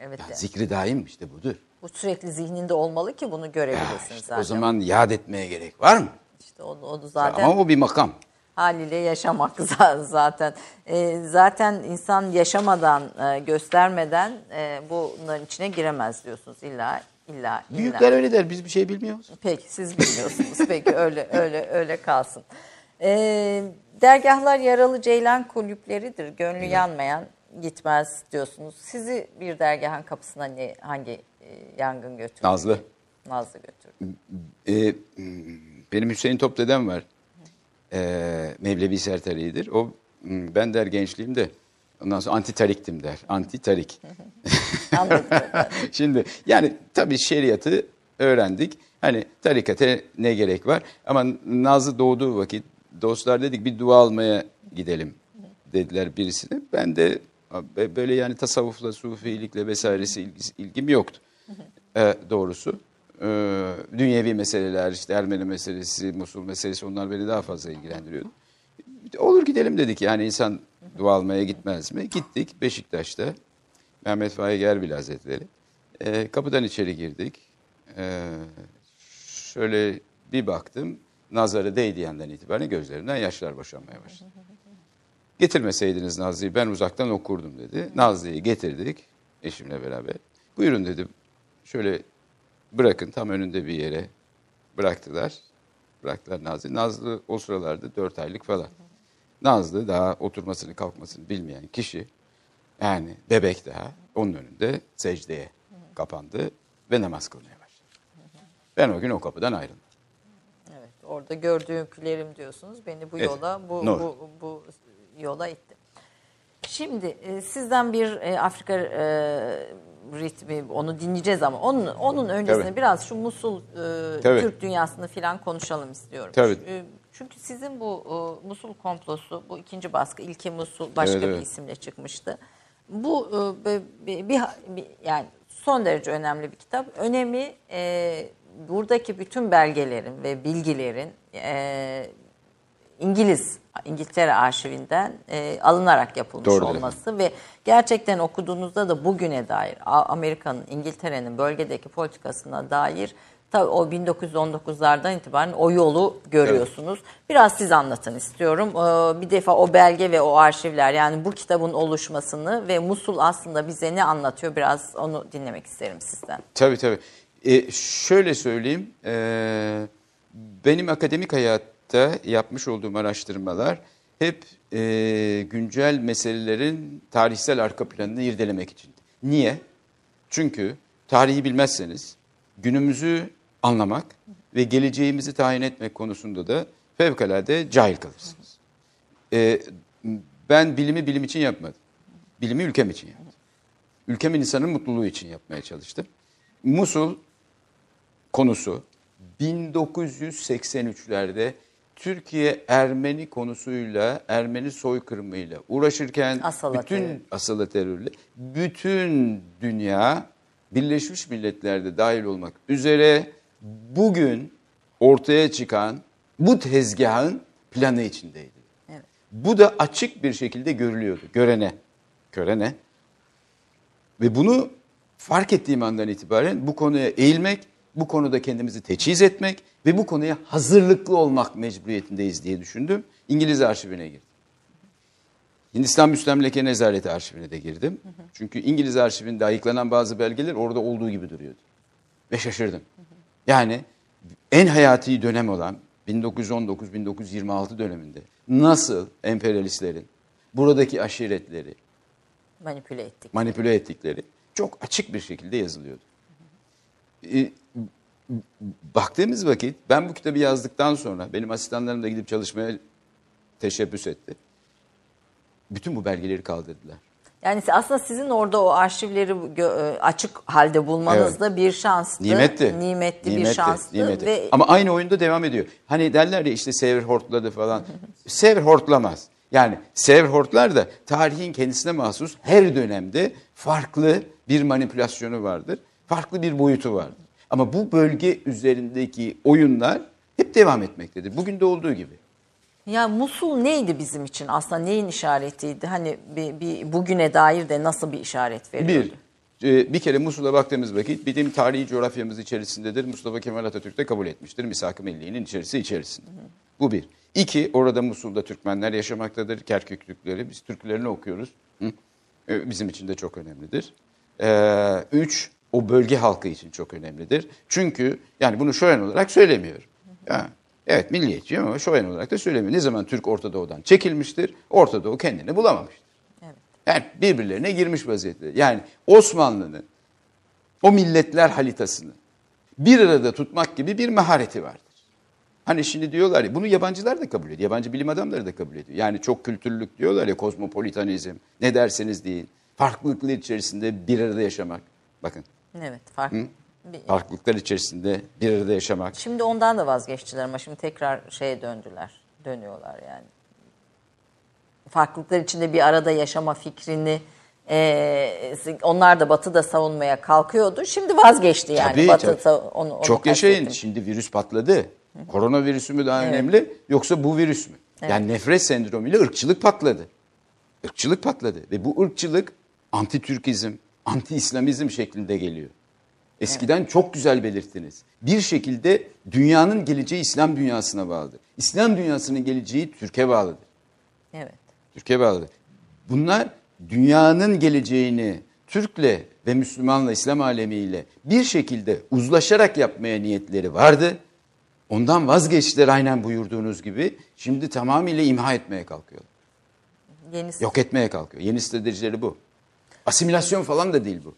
Evet. Ya zikri daim işte budur. Bu sürekli zihninde olmalı ki bunu Ya görebilesin işte zaten. o zaman yad etmeye gerek var mı? İşte onu, onu zaten Ama o bir makam. Haliyle yaşamak za- zaten. Ee, zaten insan yaşamadan, e, göstermeden e, bunların içine giremez diyorsunuz illa illa illa. Büyükler öyle der biz bir şey bilmiyoruz. Peki siz bilmiyorsunuz. Peki öyle öyle öyle kalsın. Ee, dergahlar yaralı ceylan kulüpleridir. Gönlü yanmayan gitmez diyorsunuz. Sizi bir dergahın kapısına ne, hangi e, yangın götürdü? Nazlı. Nazlı götürdü. Ee, benim Hüseyin Top dedem var. Ee, Mevlevi Sertari'dir. O ben der gençliğimde ondan sonra anti tariktim der. Anti tarik. Anladım efendim. Şimdi yani tabii şeriatı öğrendik. Hani tarikate ne gerek var? Ama Nazlı doğduğu vakit dostlar dedik bir dua almaya gidelim dediler birisine. Ben de e, böyle yani tasavvufla, sufilikle vesairesi ilgisi- ilgim yoktu. E, doğrusu. E, dünyevi meseleler, işte Ermeni meselesi, Musul meselesi onlar beni daha fazla ilgilendiriyordu. Olur gidelim dedik yani insan dua almaya gitmez mi? Gittik Beşiktaş'ta. Mehmet Faik Erbil Hazretleri. E, kapıdan içeri girdik. E, şöyle bir baktım. Nazarı değdiği yandan itibaren gözlerinden yaşlar boşanmaya başladı. Getirmeseydiniz Nazlı'yı ben uzaktan okurdum dedi. Nazlı'yı getirdik eşimle beraber. Buyurun dedi. Şöyle bırakın tam önünde bir yere bıraktılar. Bıraktılar Nazlı. Nazlı o sıralarda dört aylık falan. Nazlı daha oturmasını kalkmasını bilmeyen kişi yani bebek daha onun önünde secdeye kapandı ve namaz kılmaya başladı. Ben o gün o kapıdan ayrıldım. Evet, orada gördüğüm külerim diyorsunuz. Beni bu Evet, yola bu, Nur. bu bu yola itti. Şimdi e, sizden bir e, Afrika e, ritmi onu dinleyeceğiz ama onun onun öncesinde Tabii. biraz şu Musul e, Tabii. Türk dünyasını filan konuşalım istiyorum. Tabii. E, çünkü sizin bu e, Musul komplosu bu ikinci baskı İlke Musul başka Evet, bir evet. isimle çıkmıştı. Bu e, be- bir, bir yani son derece önemli bir kitap. Önemi e, buradaki bütün belgelerin ve bilgilerin e, İngiliz, İngiltere arşivinden e, alınarak yapılmış Doğrudur olması ve gerçekten okuduğunuzda da bugüne dair Amerika'nın, İngiltere'nin bölgedeki politikasına dair tabii o 1919'lardan itibaren o yolu görüyorsunuz. Biraz siz anlatın istiyorum. Ee, bir defa o belge ve o arşivler yani bu kitabın oluşmasını ve Musul aslında bize ne anlatıyor biraz onu dinlemek isterim sizden. Tabii tabii. E, şöyle söyleyeyim, e, benim akademik hayatta yapmış olduğum araştırmalar hep e, güncel meselelerin tarihsel arka planını irdelemek için. Niye? Çünkü tarihi bilmezseniz günümüzü anlamak ve geleceğimizi tayin etmek konusunda da fevkalade cahil kalırsınız. E, ben bilimi bilim için yapmadım. Bilimi ülkem için yaptım. Ülkemin insanın mutluluğu için yapmaya çalıştım. Musul konusu 1983'lerde Türkiye Ermeni konusuyla, Ermeni soykırımıyla uğraşırken Asala bütün terör. asılı terörle bütün dünya Birleşmiş Milletler'de dahil olmak üzere bugün ortaya çıkan bu tezgahın planı içindeydi. Evet. Bu da açık bir şekilde görülüyordu. Görene, görene. Ve bunu fark ettiğim andan itibaren bu konuya eğilmek, bu konuda kendimizi teçhiz etmek ve bu konuya hazırlıklı olmak mecburiyetindeyiz diye düşündüm. İngiliz arşivine girdim. Hindistan Müstemleke Nezareti arşivine de girdim. Çünkü İngiliz arşivinde ayıklanan bazı belgeler orada olduğu gibi duruyordu. Ve şaşırdım. Yani en hayati dönem olan 1919-1926 döneminde nasıl emperyalistlerin buradaki aşiretleri Manipüle ettik. manipüle ettikleri çok açık bir şekilde yazılıyordu. Ee, baktığımız vakit ben bu kitabı yazdıktan sonra benim asistanlarım da gidip çalışmaya teşebbüs etti. Bütün bu belgeleri kaldırdılar. Yani aslında sizin orada o arşivleri e, açık halde bulmanız Evet. da bir şanstı. Nimetti. Nimetli bir Nimetti, şanstı. nimetti. Ve Ama aynı oyunda devam ediyor. Hani derler ya işte Sevr hortladı falan. Sevr hortlamaz. Yani Sevr hortlar da tarihin kendisine mahsus her dönemde farklı bir manipülasyonu vardır. Farklı bir boyutu vardır. Ama bu bölge üzerindeki oyunlar hep devam etmektedir. Bugün de olduğu gibi. Ya Musul neydi bizim için aslında neyin işaretiydi? Hani bir, bir bugüne dair de nasıl bir işaret veriyordu? Bir, e, bir kere Musul'a baktığımız vakit bizim tarihi coğrafyamız içerisindedir. Mustafa Kemal Atatürk de kabul etmiştir. Misak-ı Milliye'nin içerisi içerisinde. Bu bir. İki, orada Musul'da Türkmenler yaşamaktadır. Kerkük Türkleri. Biz Türklerini okuyoruz. Hı? E, Bizim için de çok önemlidir. Ee, üç, o bölge halkı için çok önemlidir. Çünkü yani bunu şölen olarak söylemiyorum. Ya, evet milliyetçiyim ama şölen olarak da söylemiyorum. Ne zaman Türk Orta Doğu'dan çekilmiştir, Orta Doğu kendini bulamamıştır. Evet. Yani birbirlerine girmiş vaziyette. Yani Osmanlı'nın o milletler haritasını bir arada tutmak gibi bir mahareti vardır. Hani şimdi diyorlar ya bunu yabancılar da kabul ediyor. Yabancı bilim adamları da kabul ediyor. Yani çok kültürlülük diyorlar ya kozmopolitanizm ne derseniz deyin. Farklılıklar içerisinde bir arada yaşamak. Bakın Evet fark. Bir- farklılıklar içerisinde bir arada yaşamak. Şimdi ondan da vazgeçtiler ama şimdi tekrar şeye döndüler. Dönüyorlar yani. Farklılıklar içinde bir arada yaşama fikrini e, onlar da Batı da savunmaya kalkıyordu. Şimdi vazgeçti yani. Tabii, Batı tabii. sa- onu, onu Çok yaşayın. Şimdi virüs patladı. Koronavirüsü mü daha Evet. önemli yoksa bu virüs mü? Yani nefret sendromuyla ırkçılık patladı. Irkçılık patladı ve bu ırkçılık anti-Türkizm, anti-İslamizm şeklinde geliyor. Eskiden çok güzel belirttiniz. Bir şekilde dünyanın geleceği İslam dünyasına bağlıdır. İslam dünyasının geleceği Türkiye bağlıdır. Evet. Türkiye bağlıdır. Bunlar dünyanın geleceğini Türk'le ve Müslümanla, İslam alemiyle bir şekilde uzlaşarak yapmaya niyetleri vardı. Ondan vazgeçtiler aynen buyurduğunuz gibi. Şimdi tamamıyla imha etmeye kalkıyorlar. Yeni Yok etmeye kalkıyor. Yeni stratejileri bu. Asimilasyon falan da değil bu.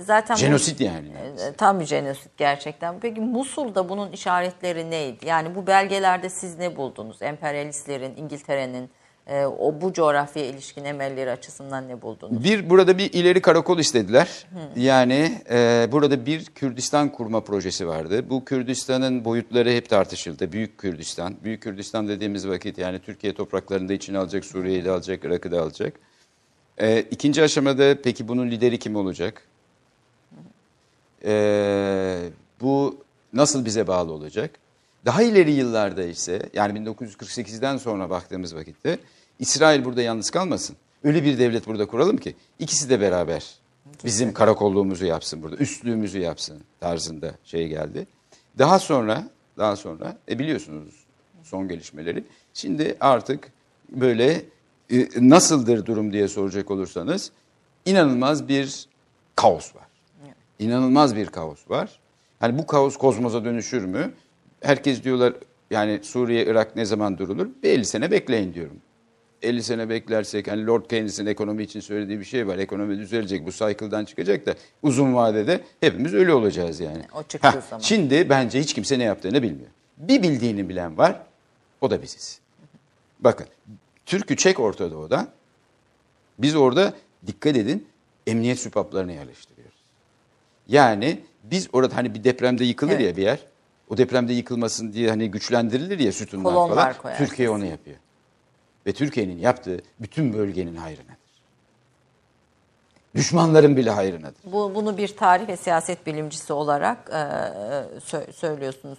zaten bu- Jenosit yani. E, Tam bir jenosit gerçekten. Peki Musul'da bunun işaretleri neydi? Yani bu belgelerde siz ne buldunuz? Emperyalistlerin, İngiltere'nin e, o bu coğrafyaya ilişkin emelleri açısından ne buldunuz? Bir burada bir ileri karakol istediler. Yani e, burada bir Kürdistan kurma projesi vardı. Bu Kürdistan'ın boyutları hep tartışıldı. Büyük Kürdistan. Büyük Kürdistan dediğimiz vakit yani Türkiye topraklarında içine alacak, Suriye'yi de alacak, Irak'ı da alacak. E, ikinci aşamada peki bunun lideri kim olacak? Ee, bu nasıl bize bağlı olacak? Daha ileri yıllarda ise yani 1948'den sonra baktığımız vakitte İsrail burada yalnız kalmasın. Öyle bir devlet burada kuralım ki ikisi de beraber bizim karakolluğumuzu yapsın burada, üstlüğümüzü yapsın tarzında şey geldi. Daha sonra, daha sonra e biliyorsunuz son gelişmeleri. Şimdi artık böyle e, nasıldır durum diye soracak olursanız inanılmaz bir kaos var. İnanılmaz bir kaos var. Hani bu kaos kozmoza dönüşür mü? Herkes diyorlar yani Suriye, Irak ne zaman durulur? Bir 50 sene bekleyin diyorum. 50 sene beklersek hani Lord Keynes'in ekonomi için söylediği bir şey var. Ekonomi düzelecek, bu cycle'dan çıkacak da uzun vadede hepimiz öyle olacağız yani. O çıktığı Heh, zaman. Şimdi bence hiç kimse ne yaptığını bilmiyor. Bir bildiğini bilen var, o da biziz. Bakın, Türk'ü çek Orta Doğu'dan, biz orada dikkat edin emniyet süpaplarını yerleştiriyoruz. Yani biz orada hani bir depremde yıkılır Evet. ya bir yer. O depremde yıkılmasın diye hani güçlendirilir ya sütunlar Kolonlar falan. koyarsınız. Türkiye onu yapıyor. Ve Türkiye'nin yaptığı bütün bölgenin hayrınadır. Düşmanların bile hayrınadır. Bu, bunu bir tarih ve siyaset bilimcisi olarak e, sö- söylüyorsunuz.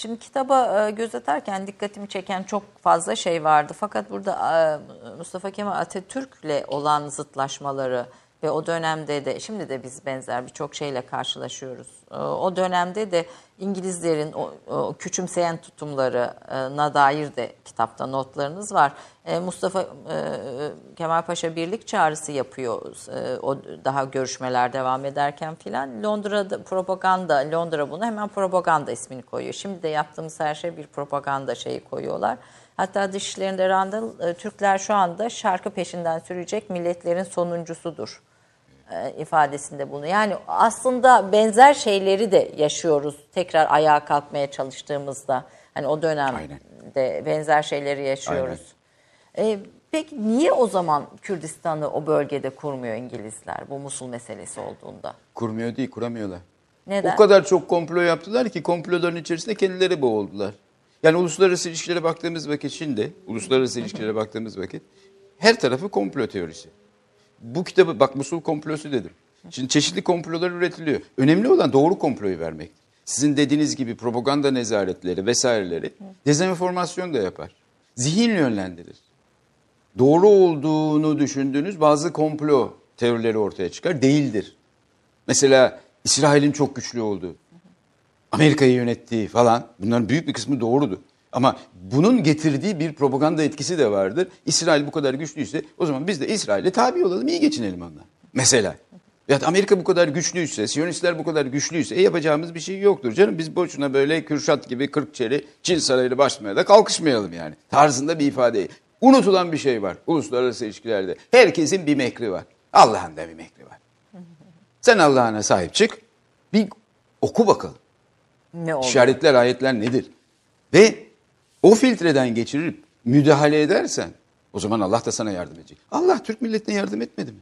Şimdi kitaba e, göz atarken dikkatimi çeken çok fazla şey vardı. Fakat burada e, Mustafa Kemal Atatürk'le olan zıtlaşmaları ve o dönemde de şimdi de biz benzer birçok şeyle karşılaşıyoruz. E, o dönemde de İngilizlerin o, o küçümseyen tutumlarına dair de kitapta notlarınız var. E, Mustafa e, Kemal Paşa birlik çağrısı yapıyor. E, o daha görüşmeler devam ederken filan Londra'da propaganda Londra bunu hemen propaganda ismini koyuyor. Şimdi de yaptığımız her şey bir propaganda şeyi koyuyorlar. Hatta dışişlerinde Randall e, Türkler şu anda şarkı peşinden sürecek milletlerin sonuncusudur ifadesinde bunu. Yani aslında benzer şeyleri de yaşıyoruz tekrar ayağa kalkmaya çalıştığımızda. Hani o dönemde benzer şeyleri yaşıyoruz. E, peki niye o zaman Kürdistan'ı o bölgede kurmuyor İngilizler bu Musul meselesi olduğunda? Kurmuyor değil, kuramıyorlar. Neden? O kadar çok komplo yaptılar ki komploların içerisinde kendileri boğuldular. Yani uluslararası ilişkilere baktığımız vakit şimdi, uluslararası ilişkilere baktığımız vakit her tarafı komplo teorisi. Bu kitabı, bak Musul komplosu dedim. Şimdi çeşitli komplolar üretiliyor. Önemli olan doğru komployu vermek. Sizin dediğiniz gibi propaganda nezaretleri vesaireleri dezenformasyon da yapar. Zihin yönlendirir. Doğru olduğunu düşündüğünüz bazı komplo teorileri ortaya çıkar. Değildir. Mesela İsrail'in çok güçlü olduğu, Amerika'yı yönettiği falan bunların büyük bir kısmı doğrudur. Ama bunun getirdiği bir propaganda etkisi de vardır. İsrail bu kadar güçlüyse o zaman biz de İsrail'e tabi olalım, iyi geçinelim onunla. Mesela. Ya da Amerika bu kadar güçlüyse, Siyonistler bu kadar güçlüyse e yapacağımız bir şey yoktur. Canım biz boşuna böyle Kürşat gibi Kırkçeli Çin Sarayı'nı başlamaya da kalkışmayalım yani. Tarzında bir ifade. Unutulan bir şey var uluslararası ilişkilerde. Herkesin bir mekri var. Allah'ın da bir mekri var. Sen Allah'ına sahip çık. Bir oku bakalım. Ne oldu? İşaretler, ayetler nedir? Ve o filtreden geçirip müdahale edersen o zaman Allah da sana yardım edecek. Allah Türk milletine yardım etmedi mi?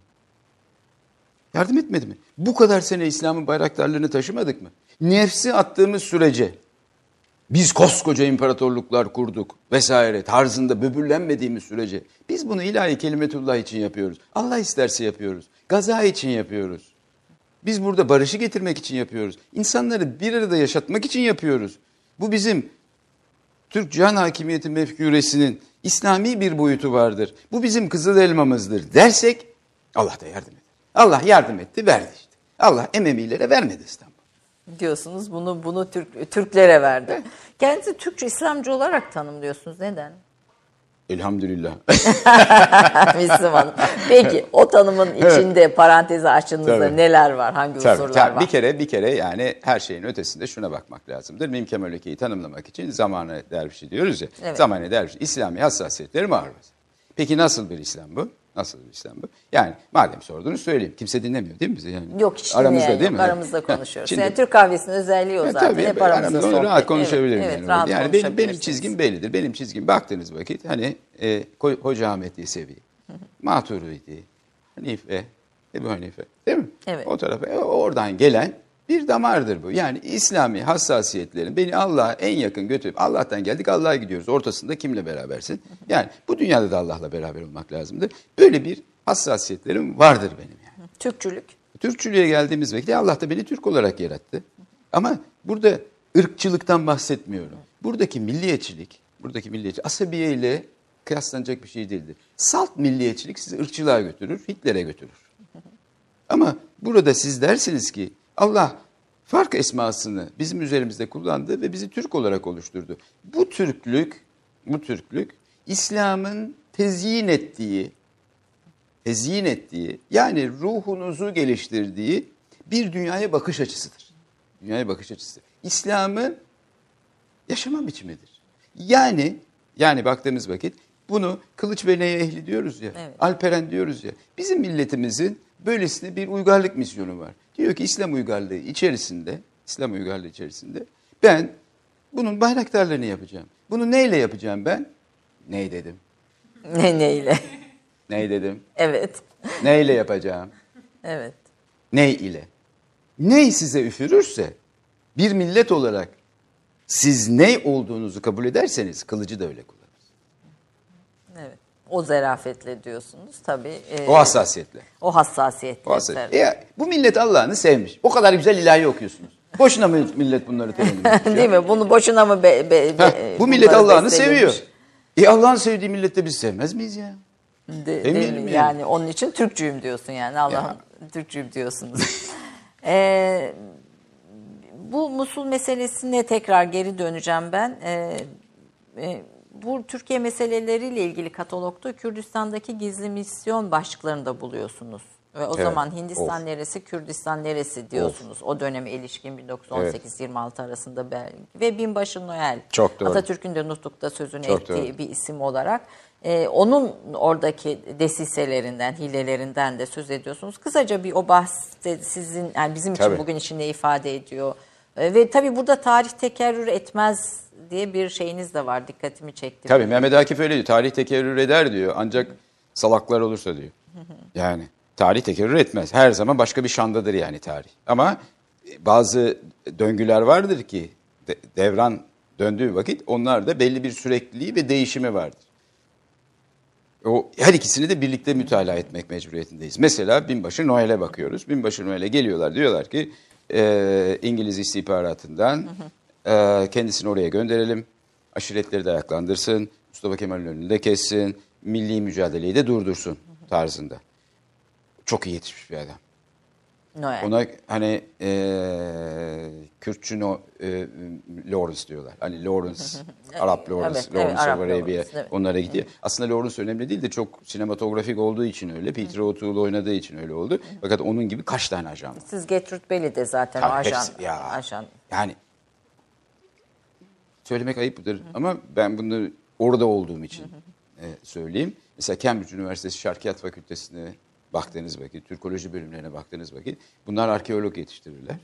Yardım etmedi mi? Bu kadar sene İslam'ın bayraktarlarını taşımadık mı? Nefsi attığımız sürece biz koskoca imparatorluklar kurduk vesaire tarzında böbürlenmediğimiz sürece biz bunu ilahi kelimetullah için yapıyoruz. Allah isterse yapıyoruz. Gaza için yapıyoruz. Biz burada barışı getirmek için yapıyoruz. İnsanları bir arada yaşatmak için yapıyoruz. Bu bizim Türk can hakimiyeti mefkûresinin İslami bir boyutu vardır. Bu bizim kızıl elmamızdır dersek Allah da yardım eder. Allah yardım etti verdi işte. Allah Ememilere vermedi İstanbul. diyorsunuz. Bunu bunu Türk Türklere verdi. Kendisi Türkçe İslamcı olarak tanımlıyorsunuz. Neden? Elhamdülillah. Müslüman. Peki o tanımın içinde parantezi açtığınızda Tabii. neler var? Hangi Tabii, unsurlar tabii. var? Bir kere bir kere yani her şeyin ötesinde şuna bakmak lazımdır. Mim Kemal Öke'yi tanımlamak için zamanı dervişi diyoruz ya. Evet. Zamanı dervişi İslami hassasiyetleri var. Peki nasıl bir İslam bu? Nasıl bir İslam bu? Yani madem sordunuz söyleyeyim. Kimse dinlemiyor değil mi bizi? Yani? Yok hiç Aramızda dinleyen değil yok. mi? Aramızda konuşuyoruz. şimdi- yani Türk kahvesinin özelliği o Ya zaten. tabii, Hep aramızda sohbet. rahat konuşabilirim. Evet, yani. evet, rahat yani benim, benim çizgim bellidir. Benim çizgim baktığınız vakit hani e, Hoca Ahmet Yesevi, Maturidi, Hanife, Ebu Hanife değil mi? Evet. O tarafa e, oradan gelen bir damardır bu. Yani İslami hassasiyetlerin beni Allah'a en yakın götürüp Allah'tan geldik Allah'a gidiyoruz. Ortasında kimle berabersin? Yani bu dünyada da Allah'la beraber olmak lazımdır. Böyle bir hassasiyetlerim vardır benim yani. Türkçülük. Türkçülüğe geldiğimiz vakit Allah da beni Türk olarak yarattı. Ama burada ırkçılıktan bahsetmiyorum. Buradaki milliyetçilik, buradaki milliyetçilik asabiye ile kıyaslanacak bir şey değildir. Salt milliyetçilik sizi ırkçılığa götürür, Hitler'e götürür. Ama burada siz dersiniz ki Allah fark esmasını bizim üzerimizde kullandı ve bizi Türk olarak oluşturdu. Bu Türklük, bu Türklük İslam'ın tezyin ettiği, tezyin ettiği yani ruhunuzu geliştirdiği bir dünyaya bakış açısıdır. Dünyaya bakış açısı. İslam'ın yaşama biçimidir. Yani yani baktığımız vakit bunu Kılıç ve Neye Ehli diyoruz ya, Evet. Alperen diyoruz ya. Bizim milletimizin böylesine bir uygarlık misyonu var. Diyor ki İslam uygarlığı içerisinde, İslam uygarlığı içerisinde ben bunun bayraktarlarını yapacağım. Bunu neyle yapacağım ben? Ney dedim. Ne neyle? Ney dedim. evet. Neyle yapacağım? Evet. Ney ile. Ney size üfürürse bir millet olarak siz ney olduğunuzu kabul ederseniz kılıcı da öyle kullanır. O zarafetle diyorsunuz tabii. e, O hassasiyetle. O hassasiyetle. O hassasiyet. tabii. E, bu millet Allah'ını sevmiş. O kadar güzel ilahi okuyorsunuz. Boşuna mı millet bunları ya? Değil mi? Bunu boşuna mı be, be, Heh, be- bu millet Allah'ını seviyor. E Allah'ın sevdiği millette biz sevmez miyiz ya? De, değil mi? yani. yani. onun için Türkçüyüm diyorsun yani Allah'ın Türkçüyüm diyorsunuz. Ee, bu Musul meselesine tekrar geri döneceğim ben. Ee, e, bu Türkiye meseleleriyle ilgili katalogda Kürdistan'daki gizli misyon başlıklarını da buluyorsunuz. Ve o Evet. zaman Hindistan Of. neresi, Kürdistan neresi diyorsunuz. O döneme ilişkin 1918-26 arasında belki. Ve Binbaşı Noel. Çok doğru. Atatürk'ün de Nutuk'ta sözünü Çok ettiği doğru. bir isim olarak. Ee, onun oradaki desiselerinden, hilelerinden de söz ediyorsunuz. Kısaca bir o bahste sizin, yani bizim için Tabii. bugün için ne ifade ediyor? Ee, ve tabii burada tarih tekerrür etmez diye bir şeyiniz de var. Dikkatimi çekti. Tabii Mehmet Akif öyle diyor. Tarih tekerrür eder diyor. Ancak salaklar olursa diyor. Yani tarih tekerrür etmez. Her zaman başka bir şandadır yani tarih. Ama bazı döngüler vardır ki de- devran döndüğü vakit onlar da belli bir sürekliliği ve değişimi vardır. O her ikisini de birlikte mütalaa etmek mecburiyetindeyiz. Mesela Binbaşı Noel'e bakıyoruz. Binbaşı Noel'e geliyorlar diyorlar ki e, İngiliz istihbaratından e, kendisini oraya gönderelim. Aşiretleri de ayaklandırsın. Mustafa Kemal'in önünü de kessin. Milli mücadeleyi de durdursun tarzında. Çok iyi yetişmiş bir adam. Noel. Ona hani e, Kürtçü no, e, Lawrence diyorlar. Hani Lawrence, Arap Lawrence, Evet, evet, Lawrence Arap of Arabia evet. onlara gidiyor. Aslında Lawrence önemli değil de çok sinematografik olduğu için öyle. Peter O'Toole oynadığı için öyle oldu. Fakat onun gibi kaç tane ajan var? Siz get rütbeli de zaten Tabii ajan. hepsi- ya. ajan. Yani söylemek ayıptır ama ben bunu orada olduğum için e, söyleyeyim. Mesela Cambridge Üniversitesi Şarkiyat Fakültesi'ne baktığınız vakit, Türkoloji bölümlerine baktığınız vakit bunlar arkeolog yetiştirirler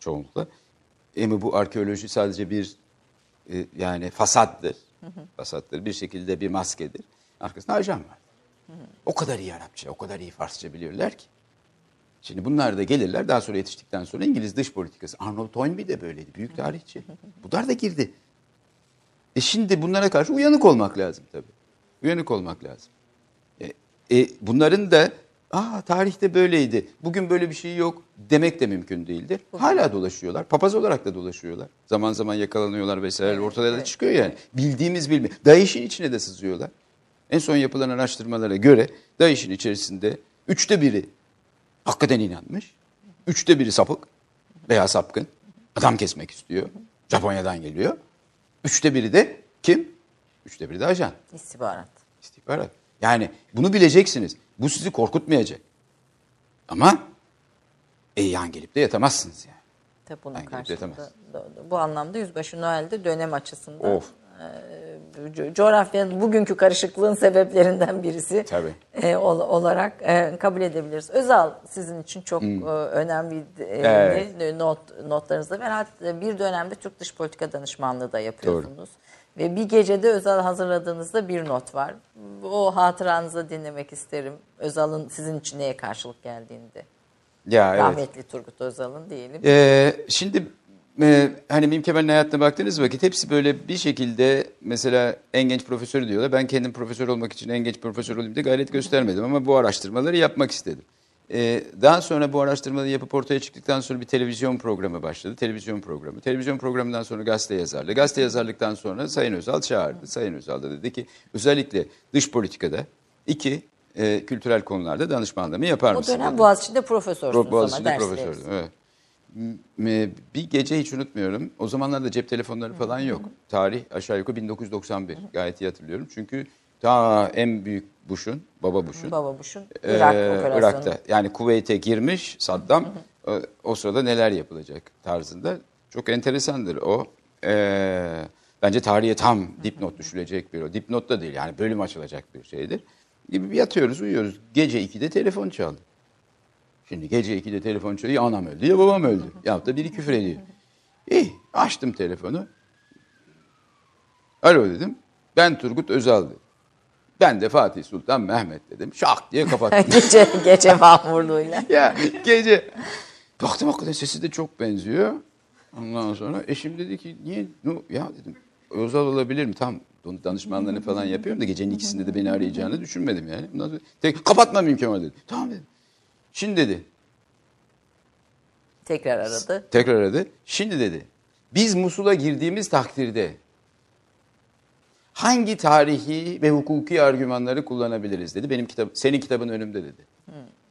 çoğunlukla. Ama bu arkeoloji sadece bir e, yani fasattır. Fasattır. Bir şekilde bir maskedir. Arkasında ajan var. O kadar iyi Arapça, o kadar iyi Farsça biliyorlar ki. Şimdi bunlar da gelirler daha sonra yetiştikten sonra İngiliz dış politikası. Arnold Toynbee de böyleydi. Büyük tarihçi. Bunlar da girdi. E şimdi bunlara karşı uyanık olmak lazım tabii. Uyanık olmak lazım. E, e, bunların da Aa tarihte böyleydi. Bugün böyle bir şey yok demek de mümkün değildir. Hala dolaşıyorlar. Papaz olarak da dolaşıyorlar. Zaman zaman yakalanıyorlar vesaire. Ortada da çıkıyor yani. Bildiğimiz bilmi. DAEŞ'in içine de sızıyorlar. En son yapılan araştırmalara göre DAEŞ'in içerisinde üçte biri hakikaten inanmış. Üçte biri sapık veya sapkın. Adam kesmek istiyor. Japonya'dan geliyor. Üçte biri de kim? Üçte biri de ajan. İstihbarat. İstihbarat. Yani bunu bileceksiniz. Bu sizi korkutmayacak. Ama e, yan gelip de yatamazsınız yani. Tabii bunun Hangi karşılığında bu anlamda Yüzbaşı Noel'de dönem açısından Of. e, coğrafyanın bugünkü karışıklığın sebeplerinden birisi Tabii. e, ol- olarak e, kabul edebiliriz. Özal sizin için çok e, önemli e, Hmm. Evet. not notlarınızda ve hatta bir dönemde Türk Dış Politika Danışmanlığı da yapıyorsunuz. Ve bir gecede Özal hazırladığınızda bir not var. O hatıranızı dinlemek isterim. Özal'ın sizin için neye karşılık geldiğini de. Ya evet. Rahmetli Turgut Özal'ın diyelim. Ee, şimdi e, hani Mim Kemal'in hayatına baktığınız vakit hepsi böyle bir şekilde mesela en genç profesörü diyorlar. Ben kendim profesör olmak için en genç profesör olayım diye gayret göstermedim ama bu araştırmaları yapmak istedim. Ee, daha sonra bu araştırmayı yapıp ortaya çıktıktan sonra bir televizyon programı başladı. Televizyon programı. Televizyon programından sonra gazete yazarlığı. Gazete yazarlıktan sonra Sayın Özal çağırdı. Sayın Özal da dedi ki özellikle dış politikada iki e, kültürel konularda danışmanlığımı yapar O mısın? dönem dedi. Boğaziçi'nde profesörsünüz Pro- ama Boğaziçi'nde ders profesördüm. Evet. Bir gece hiç unutmuyorum. O zamanlarda cep telefonları falan yok. Tarih aşağı yukarı 1991. Gayet iyi hatırlıyorum. Çünkü ta en büyük Bush'un, baba Bush'un Baba Bush'un ee, Irak operasyonu. Irak'ta yani Kuveyt'e girmiş Saddam o, o sırada neler yapılacak tarzında çok enteresandır o. Ee, bence tarihe tam dipnot düşülecek bir o. Dipnot da değil yani bölüm açılacak bir şeydir. Gibi yatıyoruz uyuyoruz. Gece 2'de telefon çaldı. Şimdi gece 2'de telefon çalıyor. Ya anam öldü ya babam öldü. Ya da biri küfür ediyor. İyi açtım telefonu. Alo dedim. Ben Turgut Özal dedim. Ben de Fatih Sultan Mehmet dedim. Şak diye kapattım. gece gece mahmurluğuyla. ya gece. Baktım hakikaten sesi de çok benziyor. Ondan sonra eşim dedi ki niye? No, ya dedim Özal olabilir mi? Tam danışmanlarını falan yapıyorum da gecenin ikisinde de beni arayacağını düşünmedim yani. Ondan sonra tek, kapatma mümkün var dedi. Tamam dedim. Şimdi dedi. Tekrar aradı. Tekrar aradı. Şimdi dedi. Biz Musul'a girdiğimiz takdirde hangi tarihi ve hukuki argümanları kullanabiliriz dedi. Benim kitap, senin kitabın önümde dedi.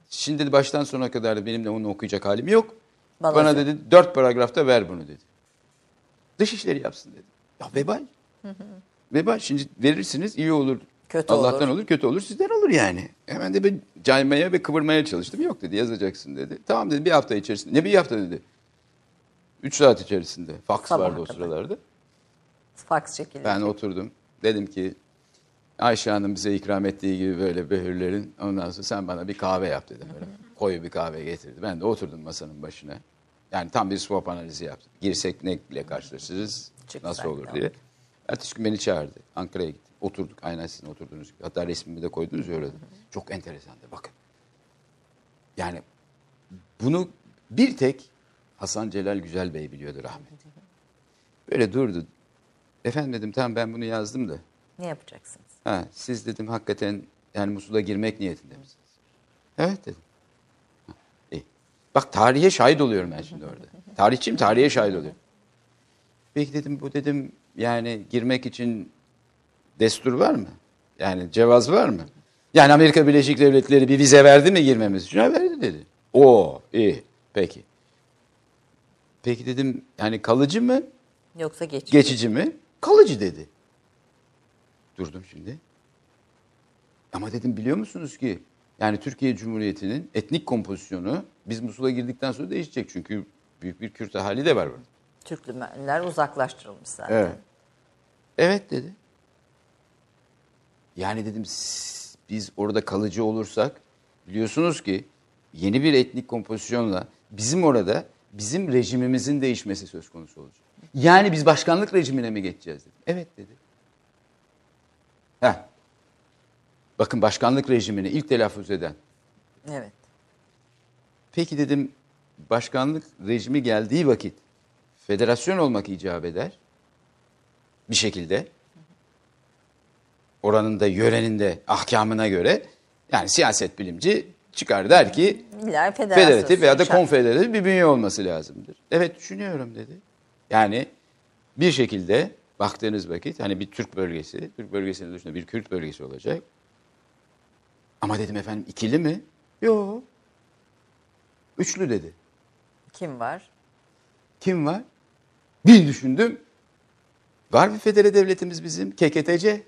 Şimdi dedi baştan sona kadar da benim de onu okuyacak halim yok. Bana Bana, dedi dört paragrafta ver bunu dedi. Dışişleri yapsın dedi. Ya vebal. Vebal şimdi verirsiniz iyi olur. Kötü Allah'tan olur. olur. kötü olur sizden olur yani. Hemen de ben caymaya ve kıvırmaya çalıştım. Yok dedi yazacaksın dedi. Tamam dedi bir hafta içerisinde. Ne bir hafta dedi. Üç saat içerisinde. Fax Sabaha vardı o kadar. sıralarda. Fax çekildi. Ben oturdum. Dedim ki Ayşe Hanım bize ikram ettiği gibi böyle behürlerin ondan sonra sen bana bir kahve yap dedim. Böyle koyu bir kahve getirdi. Ben de oturdum masanın başına. Yani tam bir swap analizi yaptım. Girsek neyle karşılaşırız, Çıksak nasıl olur diye. Ertesi gün beni çağırdı. Ankara'ya gittim. Oturduk. Aynen sizin oturduğunuz gibi. Hatta resmimi de koydunuz ya öyle. Çok enteresandı. Bakın. Yani bunu bir tek Hasan Celal Güzel Bey biliyordu rahmetli. Böyle durdu. Efendim dedim tamam ben bunu yazdım da. Ne yapacaksınız? Ha, siz dedim hakikaten yani Musul'a girmek niyetinde misiniz? Evet dedim. Ha, iyi. Bak tarihe şahit oluyorum ben şimdi orada. Tarihçiyim tarihe şahit oluyorum. Peki dedim bu dedim yani girmek için destur var mı? Yani cevaz var mı? Yani Amerika Birleşik Devletleri bir vize verdi mi girmemiz için? Verdi dedi. Oo iyi peki. Peki dedim yani kalıcı mı Yoksa geç. Geçici mi? Kalıcı dedi. Durdum şimdi. Ama dedim biliyor musunuz ki yani Türkiye Cumhuriyeti'nin etnik kompozisyonu biz Musul'a girdikten sonra değişecek. Çünkü büyük bir Kürt ahali de var burada. Türkmenler uzaklaştırılmış zaten. Evet. Evet dedi. Yani dedim biz orada kalıcı olursak biliyorsunuz ki yeni bir etnik kompozisyonla bizim orada bizim rejimimizin değişmesi söz konusu olacak. Yani biz başkanlık rejimine mi geçeceğiz dedim. Evet dedi. Heh. Bakın başkanlık rejimini ilk telaffuz eden. Evet. Peki dedim başkanlık rejimi geldiği vakit federasyon olmak icap eder. Bir şekilde. Oranın da yörenin de ahkamına göre yani siyaset bilimci çıkar der ki federatif veya da konfederatif bir bünye olması lazımdır. Evet düşünüyorum dedi. Yani bir şekilde baktığınız vakit hani bir Türk bölgesi, Türk bölgesinin dışında bir Kürt bölgesi olacak. Ama dedim efendim ikili mi? Yok. Üçlü dedi. Kim var? Kim var? Bir düşündüm. Var bir federe devletimiz bizim. KKTC.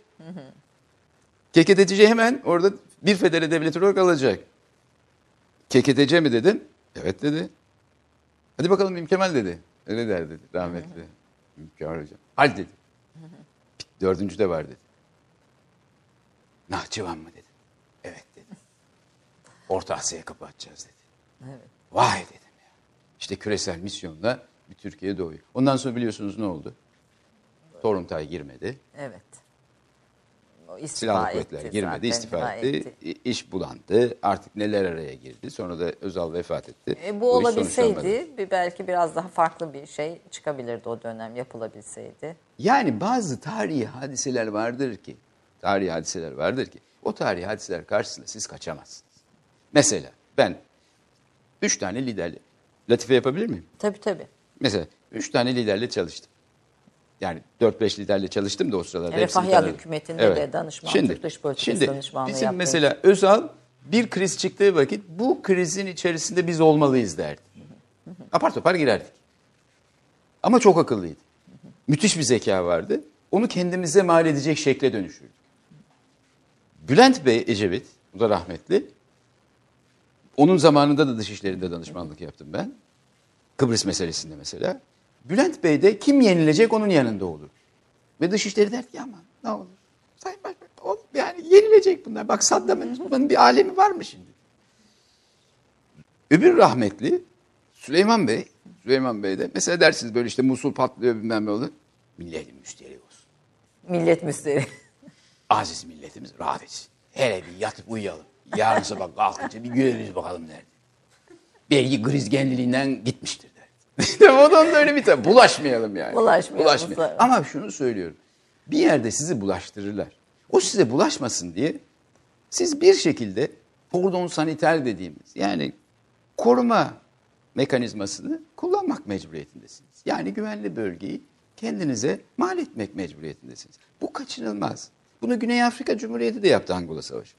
KKTC hemen orada bir federe devlet olarak alacak. KKTC mi dedim? Evet dedi. Hadi bakalım Mim Kemal dedi. Öyle der dedi rahmetli. Mim Kemal hocam. Hadi dedi. Dördüncü de var dedi. Nahçıvan mı dedim. Evet dedi. Orta Asya'ya kapı açacağız dedi. Evet. Vay dedim ya. İşte küresel misyonla bir Türkiye doğuyor. Ondan sonra biliyorsunuz ne oldu? Toruntaj girmedi. Evet. İstifa Silahlı etti kuvvetler girmedi, zaten, istifa ha, etti. İ- İş bulandı. Artık neler araya girdi. Sonra da Özal vefat etti. E, bu iş olabilseydi belki biraz daha farklı bir şey çıkabilirdi o dönem yapılabilseydi. Yani bazı tarihi hadiseler vardır ki, tarihi hadiseler vardır ki, o tarihi hadiseler karşısında siz kaçamazsınız. Mesela ben Üç tane liderle. Latife yapabilir miyim? Tabii tabii. Mesela üç tane liderle çalıştım. Yani 4-5 liderle çalıştım da o sıralarda. Refah Yal hükümetinde de danışmanlık, dış politikası şimdi danışmanlığı bizim yaptınız. mesela Özal bir kriz çıktığı vakit bu krizin içerisinde biz olmalıyız derdi. Apar topar girerdik. Ama çok akıllıydı. Müthiş bir zeka vardı. Onu kendimize mal edecek şekle dönüşürdük. Bülent Bey Ecevit, o da rahmetli. Onun zamanında da dışişlerinde danışmanlık yaptım ben. Kıbrıs meselesinde mesela. Bülent Bey de kim yenilecek onun yanında olur. Ve dışişleri der ki aman ne olur. Sayın Başbakan oğlum yani yenilecek bunlar. Bak Saddam'ın bunun bir alemi var mı şimdi? Öbür rahmetli Süleyman Bey, Süleyman Bey de mesela dersiniz böyle işte Musul patlıyor bilmem ne olur. Milletin müşteri olsun. Millet müsteri. Aziz milletimiz rahat etsin. Hele bir yatıp uyuyalım. Yarın sabah kalkınca bir görürüz bakalım nerede. Belki kriz kendiliğinden gitmiştir. İşte Ondan da öyle bir tane. Bulaşmayalım yani. Bulaşmayalım. Ama şunu söylüyorum. Bir yerde sizi bulaştırırlar. O size bulaşmasın diye siz bir şekilde kordon saniter dediğimiz yani koruma mekanizmasını kullanmak mecburiyetindesiniz. Yani güvenli bölgeyi kendinize mal etmek mecburiyetindesiniz. Bu kaçınılmaz. Bunu Güney Afrika Cumhuriyeti de yaptı Angola Savaşı.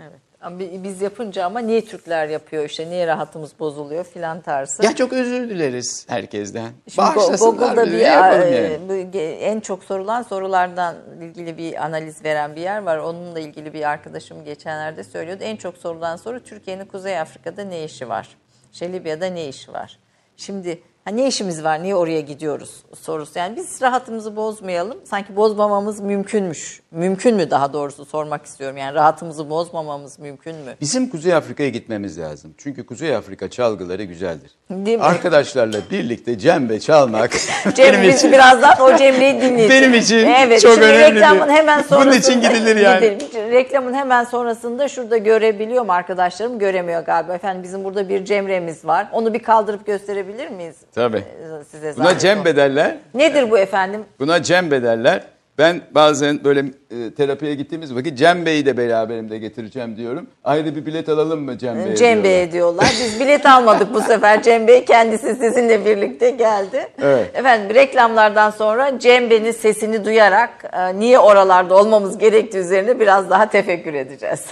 Evet. Biz yapınca ama niye Türkler yapıyor işte niye rahatımız bozuluyor filan tarzı. Ya çok özür dileriz herkesten. Şimdi Google'da bir e, yani? en çok sorulan sorulardan ilgili bir analiz veren bir yer var. Onunla ilgili bir arkadaşım geçenlerde söylüyordu. En çok sorulan soru Türkiye'nin Kuzey Afrika'da ne işi var? İşte Libya'da ne işi var? Şimdi ha, ne işimiz var? Niye oraya gidiyoruz sorusu. Yani biz rahatımızı bozmayalım. Sanki bozmamamız mümkünmüş. Mümkün mü daha doğrusu sormak istiyorum. Yani rahatımızı bozmamamız mümkün mü? Bizim Kuzey Afrika'ya gitmemiz lazım. Çünkü Kuzey Afrika çalgıları güzeldir. Değil mi? Arkadaşlarla birlikte cembe çalmak Cem benim için birazdan o Cemre'yi dinleyeceğiz. Benim için evet, çok şimdi önemli reklamın hemen Bunun sonrasında için gidilir yani. Gidelim. Reklamın hemen sonrasında şurada görebiliyor mu arkadaşlarım? Göremiyor galiba. Efendim bizim burada bir Cemre'miz var. Onu bir kaldırıp gösterebilir miyiz? Tabii. Ee, Size Buna zahmet cembe olsun. derler. Nedir bu efendim? Buna cembe derler. Ben bazen böyle e, terapiye gittiğimiz vakit Cembe'yi de beraberimde getireceğim diyorum. Ayrı bir bilet alalım mı Cembe'ye? Cembe'ye diyorlar. Biz bilet almadık bu sefer. Cembe kendisi sizinle birlikte geldi. Evet. Efendim reklamlardan sonra Cembe'nin sesini duyarak e, niye oralarda olmamız gerektiği üzerine biraz daha tefekkür edeceğiz.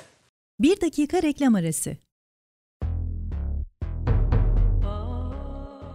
Bir dakika reklam arası.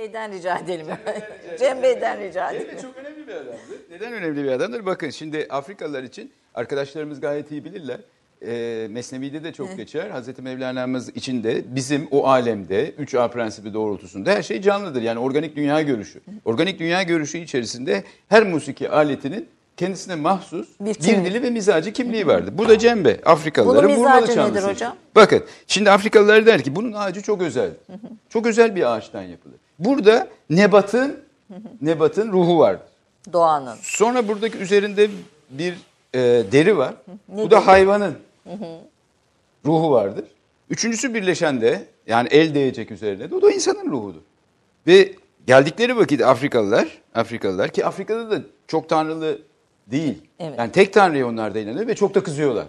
Bey'den rica edelim. Cem Bey'den rica edelim. Evet, çok önemli bir adamdır. Neden önemli bir adamdır? Bakın şimdi Afrikalılar için arkadaşlarımız gayet iyi bilirler. E, Mesnevi'de de çok geçer. Hazreti Mevlana'mız için de bizim o alemde 3A prensibi doğrultusunda her şey canlıdır. Yani organik dünya görüşü. Organik dünya görüşü içerisinde her musiki aletinin kendisine mahsus Bir bir, dili ve mizacı kimliği vardır. Bu da cembe. Afrikalıların Bunun vurmalı nedir hocam? Bakın şimdi Afrikalılar der ki bunun ağacı çok özel. Çok özel bir ağaçtan yapılır. Burada nebatın nebatın ruhu vardır. Doğan'ın. Sonra buradaki üzerinde bir e, deri var. Ne Bu da hayvanın ruhu vardır. Üçüncüsü birleşen de yani el değecek üzerine de o da insanın ruhudur. Ve geldikleri vakit Afrikalılar, Afrikalılar ki Afrika'da da çok tanrılı değil. Evet. Yani tek tanrıya onlar da inanıyor ve çok da kızıyorlar.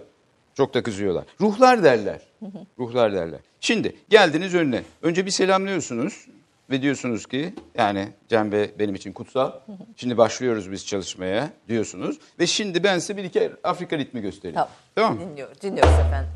Çok da kızıyorlar. Ruhlar derler. Ruhlar derler. Şimdi geldiniz önüne. Önce bir selamlıyorsunuz ve diyorsunuz ki yani Cembe benim için kutsal. Şimdi başlıyoruz biz çalışmaya diyorsunuz. Ve şimdi ben size bir iki Afrika ritmi göstereyim. Tamam. Tamam mı? Dinliyoruz, dinliyoruz efendim.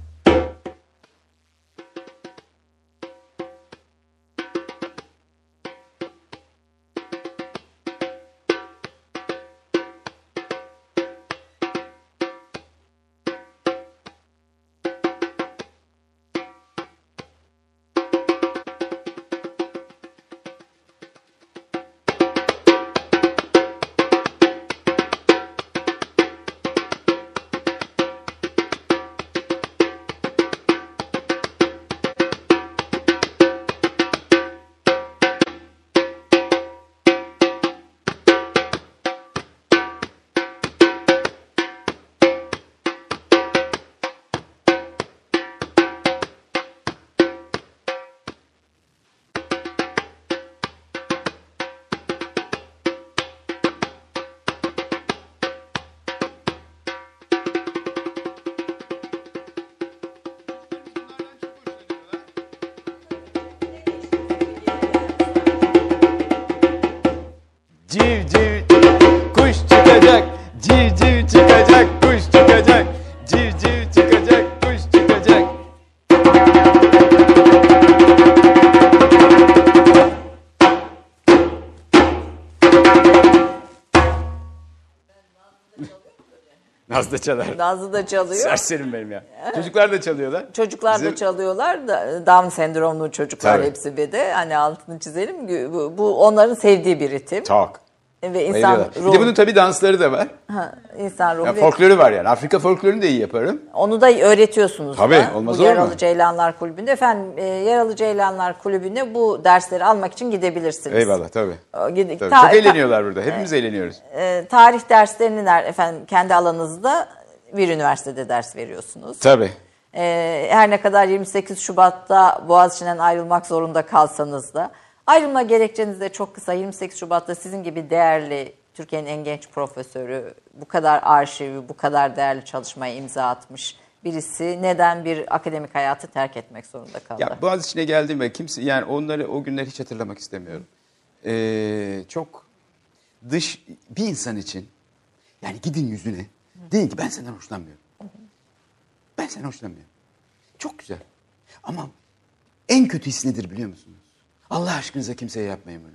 Çalar. Nazlı da çalıyor. Serserim benim ya. Çocuklar da çalıyorlar. Çocuklar da Bizim- çalıyorlar. da- Down sendromlu çocuklar Tabii. hepsi bir de. Hani altını çizelim. Bu, bu onların sevdiği bir ritim. Çok. Ve insan Bayılıyorlar. Bir ruhu, de bunun tabii dansları da var. ha, insan ruhu. Ya folkloru var yani. Afrika folklorunu da iyi yaparım. Onu da öğretiyorsunuz Tabii, da. olmaz bu olur mu? Yaralı Ceylanlar Kulübü'nde. Efendim e, Yaralı Ceylanlar Kulübü'ne bu dersleri almak için gidebilirsiniz. Eyvallah tabii. O, gidi- tabii. ta- Çok eğleniyorlar burada. Hepimiz eğleniyoruz. e, tarih derslerini ner- efendim kendi alanınızda bir üniversitede ders veriyorsunuz. Tabii. E, her ne kadar 28 Şubat'ta Boğaziçi'nden ayrılmak zorunda kalsanız da ayrılma gerekçeniz de çok kısa. 28 Şubat'ta sizin gibi değerli Türkiye'nin en genç profesörü, bu kadar arşivi, bu kadar değerli çalışmaya imza atmış birisi neden bir akademik hayatı terk etmek zorunda kaldı? Ya Boğaziçi'ne geldim ve kimse yani onları o günleri hiç hatırlamak istemiyorum. Ee, çok dış bir insan için yani gidin yüzüne deyin ki ben senden hoşlanmıyorum. Ben senden hoşlanmıyorum. Çok güzel. Ama en kötü his nedir biliyor musunuz? Allah aşkınıza kimseye yapmayın bunu.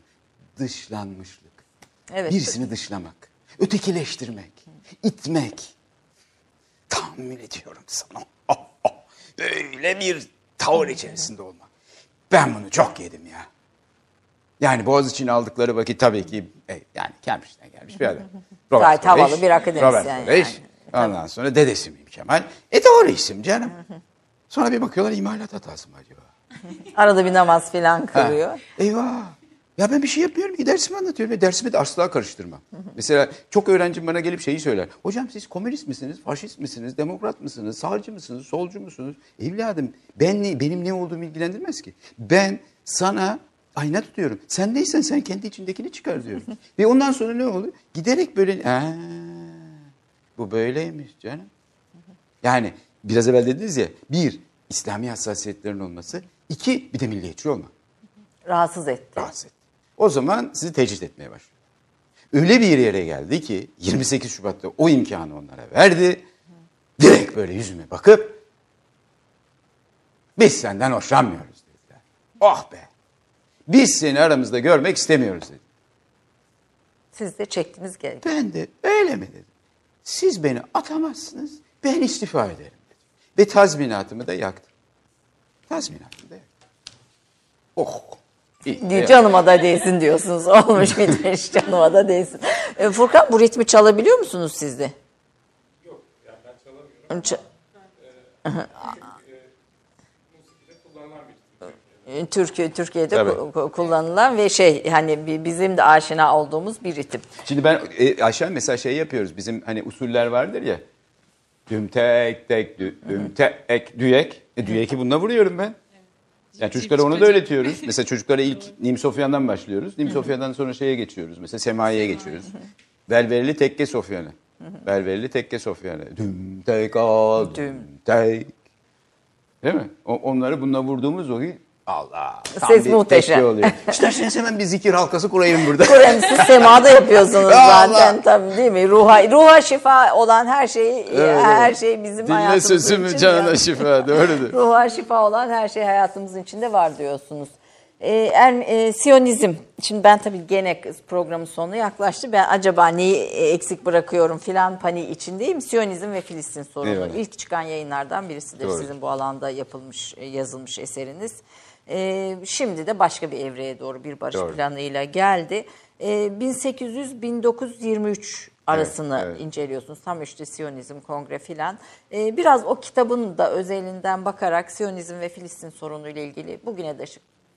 Dışlanmışlık. Evet. Birisini dışlamak. Ötekileştirmek. itmek. Tahmin ediyorum sana. Oh, oh. Böyle bir tavır içerisinde olmak. Ben bunu çok yedim ya. Yani Boğaziçi'nin aldıkları vakit tabii ki e, yani Cambridge'den gelmiş bir adam. Robert Gayet havalı bir akademisyen Robert yani. Koreş. Ondan sonra dedesi miyim Kemal? E doğru isim canım. Sonra bir bakıyorlar imalat hatası mı acaba? Arada bir namaz falan Ha, kılıyor. Eyvah. Ya ben bir şey yapmıyorum ki dersimi anlatıyorum dersimi de asla karıştırmam. Mesela çok öğrencim bana gelip şeyi söyler. Hocam siz komünist misiniz, faşist misiniz, demokrat mısınız, sağcı mısınız, solcu musunuz? Evladım ben ne, benim ne olduğumu ilgilendirmez ki. Ben sana ayna tutuyorum. Sen neysen sen kendi içindekini çıkar diyorum. ve ondan sonra ne oldu? Giderek böyle "Aa, bu böyleymiş canım. Yani biraz evvel dediniz ya bir İslami hassasiyetlerin olması, iki bir de milliyetçi olma. Rahatsız etti. Rahatsız etti. O zaman sizi tecrit etmeye başlıyor. Öyle bir yere geldi ki 28 Şubat'ta o imkanı onlara verdi. Direkt böyle yüzüme bakıp biz senden hoşlanmıyoruz dediler. Oh be. Biz seni aramızda görmek istemiyoruz dedi. Siz de çektiniz gerek. Ben de öyle mi dedim. Siz beni atamazsınız, ben istifa ederim dedim. Ve tazminatımı da yaktım. Tazminatımı da yaktım. Oh. iyi. Diyor, Canıma da değsin diyorsunuz. Olmuş bitmiş canıma da değsin. E, Furkan bu ritmi çalabiliyor musunuz siz de? Yok yani ben çalamıyorum. Türkiye Türkiye'de Tabii. ku- ku- kullanılan ve şey hani bi- bizim de aşina olduğumuz bir ritim. Şimdi ben e, aşağı mesela şey yapıyoruz. Bizim hani usuller vardır ya. Düm tek tek dü, düm tek düyek. E, düyeki bununla vuruyorum ben. Yani çocuklara onu da öğretiyoruz. Mesela çocuklara ilk Nim Sofyan'dan başlıyoruz. Nim Sofyan'dan sonra şeye geçiyoruz. Mesela Semai'ye geçiyoruz. Velverili tekke Sofyan'ı. Velverili tekke Sofyan'ı. Düm tek a düm tek. Değil mi? O, onları bununla vurduğumuz o Allah. tam Ses bir muhteşem. oluyor. İsterseniz hemen bir zikir halkası kurayım burada. Kur'an siz semada yapıyorsunuz Allah! zaten tabii değil mi? Ruha, ruha şifa olan her şey her şey bizim Dinle hayatımızın sözümü içinde. canına şifa. Doğrudur. Ruha şifa olan her şey hayatımızın içinde var diyorsunuz. Ee, er, e, Siyonizm. Şimdi ben tabii gene programın sonu yaklaştı. Ben acaba neyi e, eksik bırakıyorum filan paniği içindeyim. Siyonizm ve Filistin sorunu. Eyvallah. İlk çıkan yayınlardan birisidir Doğru. sizin bu alanda yapılmış, e, yazılmış eseriniz. Ee, şimdi de başka bir evreye doğru bir barış Doğru. planıyla geldi. Ee, 1800-1923 arasını Evet, evet. inceliyorsunuz. Tam işte Siyonizm Kongre filan. Ee, biraz o kitabın da özelinden bakarak Siyonizm ve Filistin sorunuyla ilgili bugüne de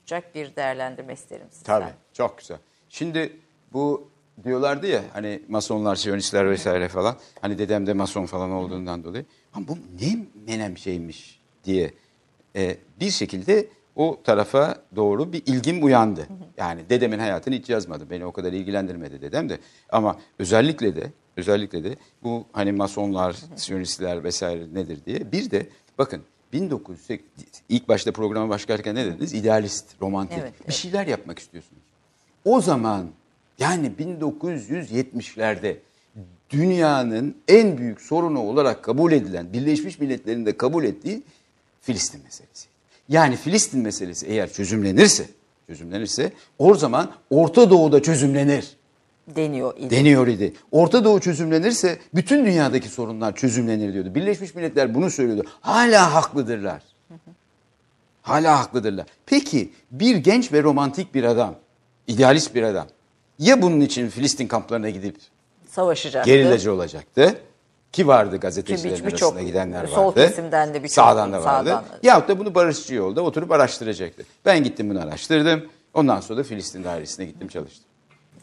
tutacak bir değerlendirme isterim sizden. Tabii çok güzel. Şimdi bu diyorlardı ya hani masonlar, siyonistler vesaire falan. Hani dedem de mason falan olduğundan dolayı. Ama bu ne menem şeymiş diye e, bir şekilde o tarafa doğru bir ilgim uyandı. Yani dedemin hayatını hiç yazmadı. Beni o kadar ilgilendirmedi dedem de. Ama özellikle de özellikle de bu hani masonlar, siyonistler vesaire nedir diye. Bir de bakın 1908 ilk başta programa başlarken ne dediniz? İdealist, romantik. Evet, Bir şeyler yapmak istiyorsunuz. O zaman yani 1970'lerde dünyanın en büyük sorunu olarak kabul edilen, Birleşmiş Milletler'in de kabul ettiği Filistin meselesi. Yani Filistin meselesi eğer çözümlenirse, çözümlenirse o zaman Orta Doğu'da çözümlenir. Deniyor idi. deniyor idi. Orta Doğu çözümlenirse bütün dünyadaki sorunlar çözümlenir diyordu. Birleşmiş Milletler bunu söylüyordu. Hala haklıdırlar. Hala haklıdırlar. Peki bir genç ve romantik bir adam, idealist bir adam ya bunun için Filistin kamplarına gidip Savaşacaktı. gerillacı olacaktı ki vardı Ki gazetecilerin bir- arasında gidenler vardı. sol kesimden de birçok Sağdan da vardı. sağdan. Yahut da bunu barışçı yolda oturup araştıracaktı. Ben gittim bunu araştırdım. Ondan sonra da Filistin dairesine gittim çalıştım.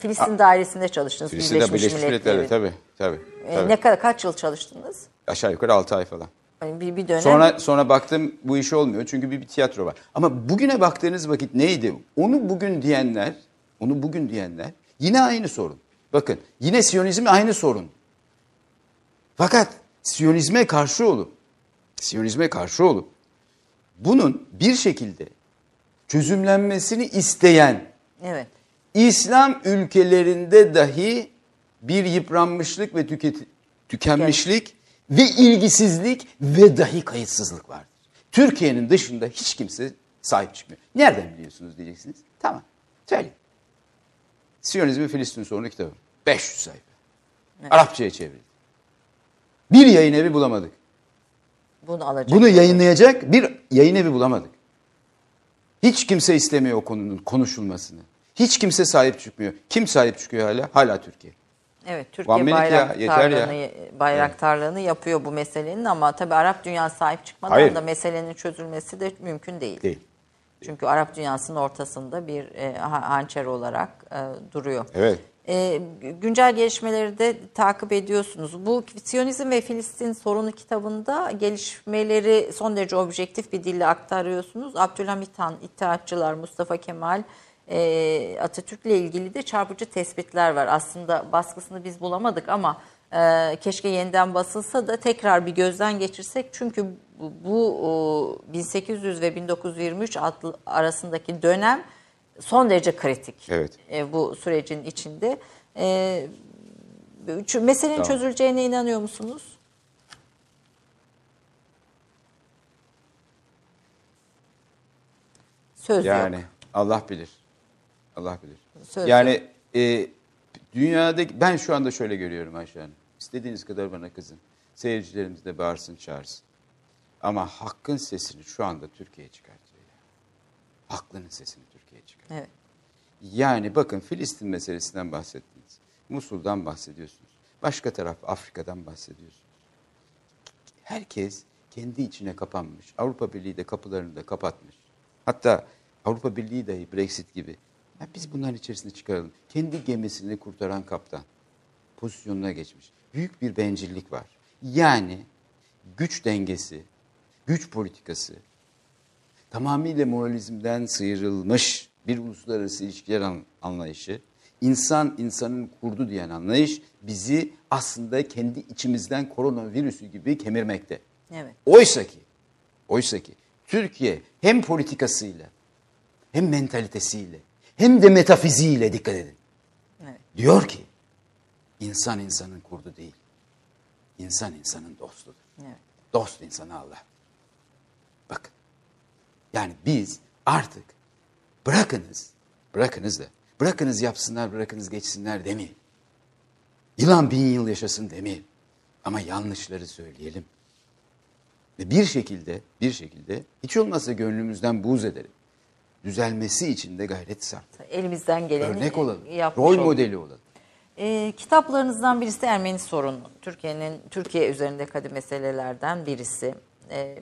Filistin dairesinde çalıştınız. Filistin'de Birleşmiş, Birleşmiş Milletler'de tabii. tabii, E, tabii. ne kadar kaç yıl çalıştınız? Aşağı yukarı 6 ay falan. Hani bir, bir dönem. Sonra sonra baktım bu iş olmuyor çünkü bir, bir tiyatro var. Ama bugüne baktığınız vakit neydi? Onu bugün diyenler, onu bugün diyenler yine aynı sorun. Bakın yine Siyonizm aynı sorun. Fakat Siyonizme karşı olup, Siyonizme karşı olup bunun bir şekilde çözümlenmesini isteyen Evet. İslam ülkelerinde dahi bir yıpranmışlık ve tüket- tükenmişlik ve ilgisizlik ve dahi kayıtsızlık vardır. Türkiye'nin dışında hiç kimse sahip çıkmıyor. Nereden biliyorsunuz diyeceksiniz. Tamam. Söyleyeyim. Siyonizm ve Filistin sorunu kitabı. 500 sayfa. Arapçaya çevrildi. Bir yayın evi bulamadık. Bunu alacak. Bunu yayınlayacak bir yayın evi bulamadık. Hiç kimse istemiyor o konunun konuşulmasını. Hiç kimse sahip çıkmıyor. Kim sahip çıkıyor hala? Hala Türkiye. Evet, Türkiye minute ya, bayraktarlığını, bayraktarlığını yapıyor bu meselenin ama tabii Arap dünyası sahip çıkmadan Hayır. da meselenin çözülmesi de mümkün değil. Değil. Çünkü Arap dünyasının ortasında bir e, ha- hançer olarak e, duruyor. Evet. E, güncel gelişmeleri de takip ediyorsunuz. Bu Siyonizm ve Filistin sorunu kitabında gelişmeleri son derece objektif bir dille aktarıyorsunuz. Abdülhamit Han, İttihatçılar, Mustafa Kemal, e, Atatürk'le ilgili de çarpıcı tespitler var. Aslında baskısını biz bulamadık ama e, keşke yeniden basılsa da tekrar bir gözden geçirsek. Çünkü bu, o, 1800 ve 1923 adlı arasındaki dönem son derece kritik Evet. e, bu sürecin içinde. E, meselenin Tamam. çözüleceğine inanıyor musunuz? Söz Yani yok. Allah bilir. Allah bilir. Söz yani e, dünyadaki ben şu anda şöyle görüyorum Ayşe Hanım. İstediğiniz kadar bana kızın. Seyircilerimiz de bağırsın çağırsın. Ama hakkın sesini şu anda Türkiye çıkartıyor. Haklının sesini Türkiye çıkartıyor. Evet. Yani bakın Filistin meselesinden bahsettiniz. Musul'dan bahsediyorsunuz. Başka taraf Afrika'dan bahsediyorsunuz. Herkes kendi içine kapanmış. Avrupa Birliği de kapılarını da kapatmış. Hatta Avrupa Birliği dahi Brexit gibi. Ya biz bunların içerisinde çıkaralım. Kendi gemisini kurtaran kaptan pozisyonuna geçmiş. Büyük bir bencillik var. Yani güç dengesi, güç politikası, tamamıyla moralizmden sıyrılmış bir uluslararası ilişkiler an- anlayışı, insan insanın kurdu diyen anlayış bizi aslında kendi içimizden koronavirüsü gibi kemirmekte. Evet. Oysa ki, oysa ki Türkiye hem politikasıyla hem mentalitesiyle hem de metafiziğiyle dikkat edin. Evet. Diyor ki insan insanın kurdu değil. İnsan insanın dostudur. Evet. Dost insanı Allah. Bakın. Yani biz artık bırakınız, bırakınız da, bırakınız yapsınlar, bırakınız geçsinler demeyin. Yılan bin yıl yaşasın demeyin. Ama yanlışları söyleyelim. Ve bir şekilde, bir şekilde hiç olmazsa gönlümüzden buğz edelim. Düzelmesi için de gayret sarf. Elimizden geleni Örnek olalım. Rol olduk. modeli olalım. E, kitaplarınızdan birisi Ermeni sorunu. Türkiye'nin Türkiye üzerinde kadim meselelerden birisi. E,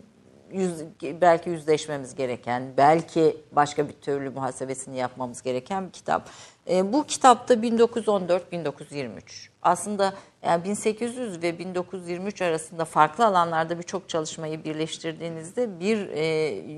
yüz, belki yüzleşmemiz gereken, belki başka bir türlü muhasebesini yapmamız gereken bir kitap. E, bu kitapta 1914-1923. Aslında yani 1800 ve 1923 arasında farklı alanlarda birçok çalışmayı birleştirdiğinizde bir e,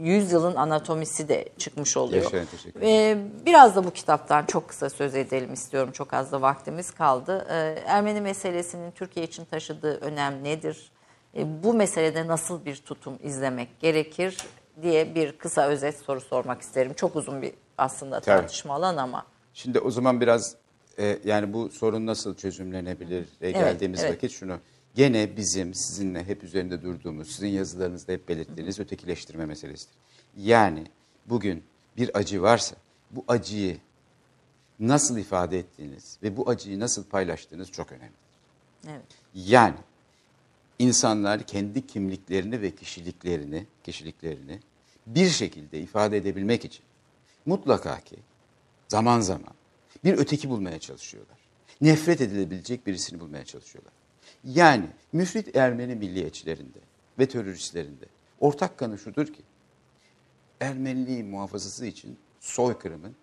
yüzyılın anatomisi de çıkmış oluyor. Yaşayın, teşekkür ederim. Ee, biraz da bu kitaptan çok kısa söz edelim istiyorum. Çok az da vaktimiz kaldı. Ee, Ermeni meselesinin Türkiye için taşıdığı önem nedir? Ee, bu meselede nasıl bir tutum izlemek gerekir diye bir kısa özet soru sormak isterim. Çok uzun bir aslında tartışma alan ama. Şimdi o zaman biraz e, yani bu sorun nasıl çözümlenebilir e, geldiğimiz evet. vakit şunu. Gene bizim sizinle hep üzerinde durduğumuz, sizin yazılarınızda hep belirttiğiniz ötekileştirme meselesidir. Yani bugün bir acı varsa bu acıyı nasıl ifade ettiğiniz ve bu acıyı nasıl paylaştığınız çok önemli. Evet. Yani insanlar kendi kimliklerini ve kişiliklerini, kişiliklerini bir şekilde ifade edebilmek için mutlaka ki zaman zaman bir öteki bulmaya çalışıyorlar. Nefret edilebilecek birisini bulmaya çalışıyorlar. Yani müfrit Ermeni milliyetçilerinde ve teröristlerinde ortak kanı şudur ki Ermeniliğin muhafazası için soykırımın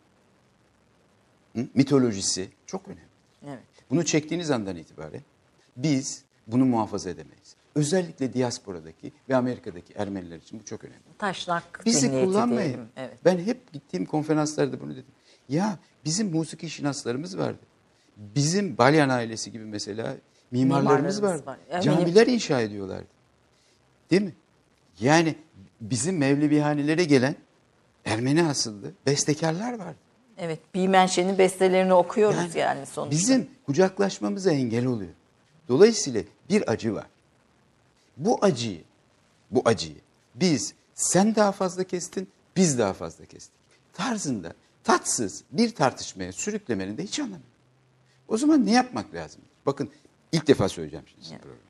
hı, mitolojisi çok önemli. Evet. Bunu çektiğiniz andan itibaren biz bunu muhafaza edemeyiz. Özellikle diasporadaki ve Amerika'daki Ermeniler için bu çok önemli. Taşnak Bizi kullanmayın. Evet. Ben hep gittiğim konferanslarda bunu dedim. Ya bizim musiki şinaslarımız vardı. Bizim Balyan ailesi gibi mesela mimarlarımız vardı. var. Yani Camiler inşa ediyorlardı. Değil mi? Yani bizim Mevlevihanelere gelen Ermeni asıllı bestekarlar vardı. Evet. Bimenşe'nin bestelerini okuyoruz yani, sonuçta. Bizim kucaklaşmamıza engel oluyor. Dolayısıyla bir acı var. Bu acıyı, bu acıyı biz sen daha fazla kestin, biz daha fazla kestik. Tarzında tatsız bir tartışmaya sürüklemenin de hiç anlamı yok. O zaman ne yapmak lazım? Bakın ilk defa söyleyeceğim şimdi sizin programınızda.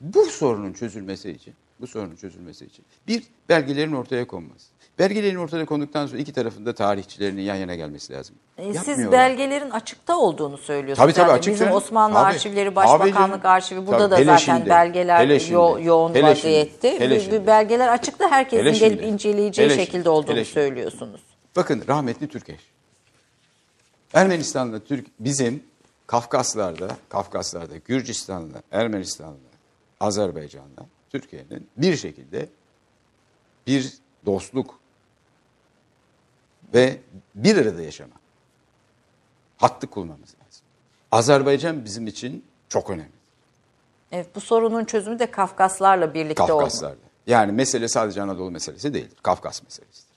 Bu sorunun çözülmesi için, bu sorunun çözülmesi için bir belgelerin ortaya konması. Belgelerin ortaya konduktan sonra iki tarafında tarihçilerinin yan yana gelmesi lazım. E, Siz belgelerin açıkta olduğunu söylüyorsunuz. Tabii tabii Yani açık Bizim. Osmanlı Tabii. arşivleri, Tabii Başbakanlık canım. arşivi burada Tabii, da zaten şimdi, belgeler hele yo- şimdi, yoğun hele vaziyette. hele şimdi. belgeler açıkta herkesin Hele gelip inceleyeceği hele şekilde şimdi, olduğunu hele söylüyorsunuz. Bakın rahmetli Türkeş. Ermenistan'da Türk bizim Kafkaslar'da, Kafkaslar'da Gürcistan'la, Ermenistan'la, Azerbaycan'la Türkiye'nin bir şekilde bir dostluk ve bir arada yaşama hattı kurmamız lazım. Azerbaycan bizim için çok önemli. Evet, bu sorunun çözümü de Kafkaslarla birlikte olmalı. Kafkaslar'da. Yani mesele sadece Anadolu meselesi değildir. Kafkas meselesidir.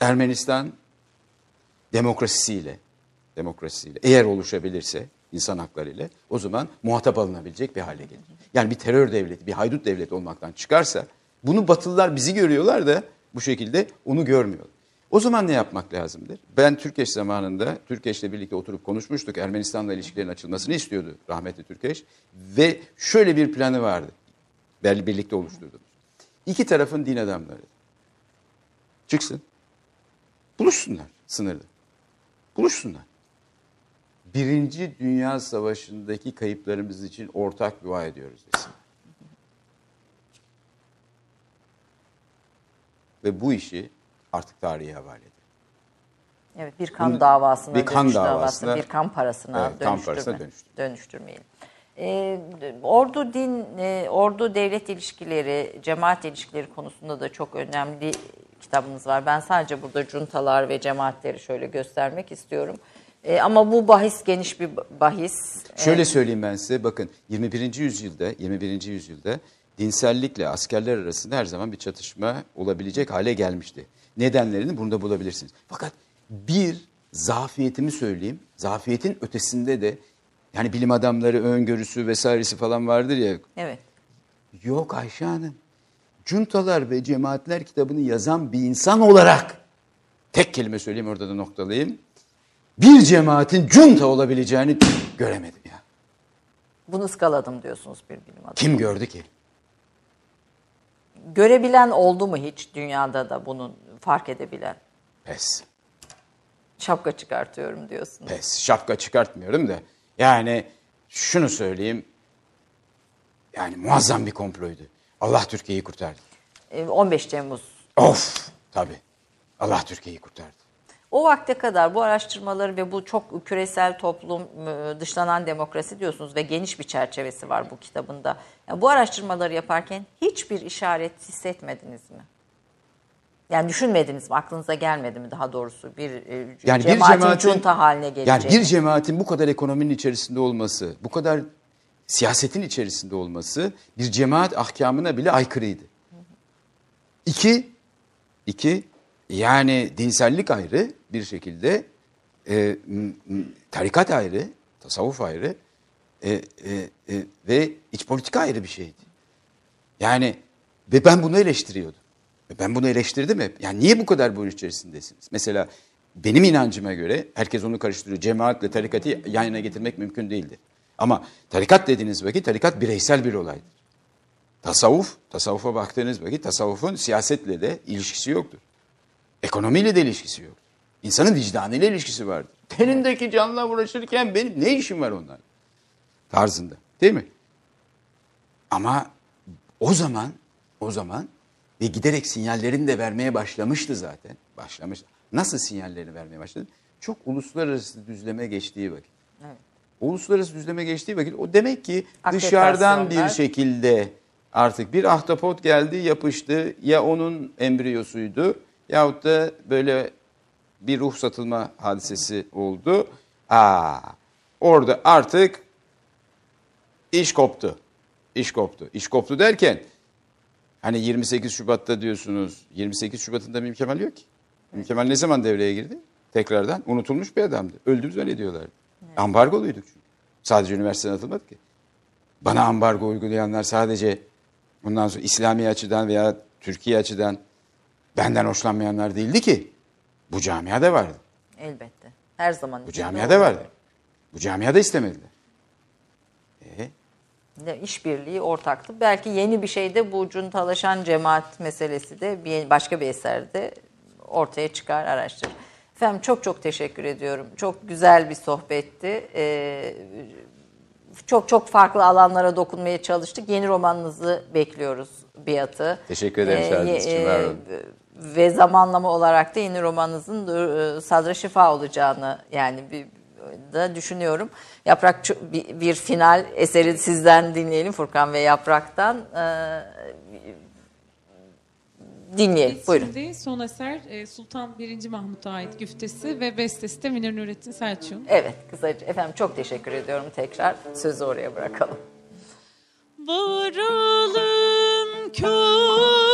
Ermenistan demokrasisiyle, demokrasisiyle eğer oluşabilirse insan hakları ile o zaman muhatap alınabilecek bir hale gelir. Yani bir terör devleti, bir haydut devleti olmaktan çıkarsa bunu Batılılar bizi görüyorlar da bu şekilde onu görmüyorlar. O zaman ne yapmak lazımdır? Ben Türkeş zamanında Türkeş'le birlikte oturup konuşmuştuk. Ermenistan'la ilişkilerin açılmasını istiyordu rahmetli Türkeş. Ve şöyle bir planı vardı. Birlikte oluşturduk. İki tarafın din adamları. Çıksın. Buluşsunlar sınırda. Buluşsunlar. Birinci Dünya Savaşı'ndaki kayıplarımız için ortak dua ediyoruz desin. Ve bu işi artık tarihe havale edin. Evet, bir kan Bunu- davasına, bir kan davasına- davası, bir kan parasına Evet, kan dönüştürme, parasına dönüştürme. dönüştürmeyelim. Ee, ordu din, e, ordu devlet ilişkileri, cemaat ilişkileri konusunda da çok önemli kitabınız var. Ben sadece burada cuntalar ve cemaatleri şöyle göstermek istiyorum. Ee, ama bu bahis geniş bir bahis. Şöyle söyleyeyim ben size bakın 21. yüzyılda 21. yüzyılda dinsellikle askerler arasında her zaman bir çatışma olabilecek hale gelmişti. Nedenlerini burada bulabilirsiniz. Fakat bir zafiyetimi söyleyeyim. Zafiyetin ötesinde de yani bilim adamları öngörüsü vesairesi falan vardır ya. Evet. Yok Ayşe Hanım. Cuntalar ve cemaatler kitabını yazan bir insan olarak tek kelime söyleyeyim orada da noktalayayım. Bir cemaatin cunta olabileceğini göremedim ya. Bunu ıskaladım diyorsunuz bir bilim adamı. Kim gördü ki? Görebilen oldu mu hiç dünyada da bunun fark edebilen? Pes. Şapka çıkartıyorum diyorsunuz. Pes. Şapka çıkartmıyorum da. Yani şunu söyleyeyim. Yani muazzam bir komploydu. Allah Türkiye'yi kurtardı. Ee, 15 Temmuz Of tabii. Allah Türkiye'yi kurtardı. O vakte kadar bu araştırmaları ve bu çok küresel toplum, e, dışlanan demokrasi diyorsunuz ve geniş bir çerçevesi var bu kitabında. Yani bu araştırmaları yaparken hiçbir işaret hissetmediniz mi? Yani düşünmediniz mi? Aklınıza gelmedi mi daha doğrusu bir e, Yani bir cemaatin cemaatin junta haline Yani geleceğini? bir cemaatin bu kadar ekonominin içerisinde olması, bu kadar siyasetin içerisinde olması bir cemaat ahkamına bile aykırıydı. İki, iki yani dinsellik ayrı bir şekilde, e, tarikat ayrı, tasavvuf ayrı e, e, e, ve iç politika ayrı bir şeydi. Yani ve ben bunu eleştiriyordum. Ve ben bunu eleştirdim hep. Yani niye bu kadar bu iş içerisindesiniz? Mesela benim inancıma göre herkes onu karıştırıyor. Cemaatle tarikatı yan yana getirmek mümkün değildir. Ama tarikat dediğiniz vakit tarikat bireysel bir olaydır. Tasavvuf, tasavvufa baktığınız vakit tasavvufun siyasetle de ilişkisi yoktur. Ekonomiyle de ilişkisi yoktur. İnsanın vicdanıyla ilişkisi vardır. Tenindeki canla uğraşırken benim ne işim var onlar? Tarzında değil mi? Ama o zaman, o zaman ve giderek sinyallerini de vermeye başlamıştı zaten. Başlamış. Nasıl sinyallerini vermeye başladı? Çok uluslararası düzleme geçtiği vakit. Evet. Uluslararası düzleme geçtiği vakit o demek ki dışarıdan bir şekilde artık bir ahtapot geldi yapıştı ya onun embriyosuydu yahut da böyle bir ruh satılma hadisesi oldu. Aa, orada artık iş koptu. İş koptu. İş koptu derken hani 28 Şubat'ta diyorsunuz 28 Şubat'ında Mim Kemal yok ki. Mim Kemal ne zaman devreye girdi? Tekrardan unutulmuş bir adamdı. Öldüğümüz öyle diyorlardı. Ambargoluyduk çünkü. Sadece üniversiteden atılmadı ki. Bana ambargo uygulayanlar sadece bundan sonra İslami açıdan veya Türkiye açıdan benden hoşlanmayanlar değildi ki. Bu camiada vardı. Elbette. Her zaman. Bu camiada vardı. Bu camiada istemediler. İşbirliği, ortaklık. Belki yeni bir şeyde bu cuntalaşan cemaat meselesi de bir, başka bir eserde ortaya çıkar, araştırır. Efendim çok çok teşekkür ediyorum. Çok güzel bir sohbetti. Ee, çok çok farklı alanlara dokunmaya çalıştık. Yeni romanınızı bekliyoruz Biat'ı. Teşekkür ederim Ee, çağırdığınız için, e, var olun. Ve zamanlama olarak da yeni romanınızın e, sadra şifa olacağını yani bir da düşünüyorum. Yaprak bir, final eseri sizden dinleyelim Furkan ve Yaprak'tan. Ee, dinleyelim. Biz Buyurun. Şimdi son eser e, Sultan 1. Mahmut'a ait güftesi ve bestesi de Münir Nurettin Selçuk'un. Evet kısaca efendim çok teşekkür ediyorum tekrar. Sözü oraya bırakalım. Varalım köye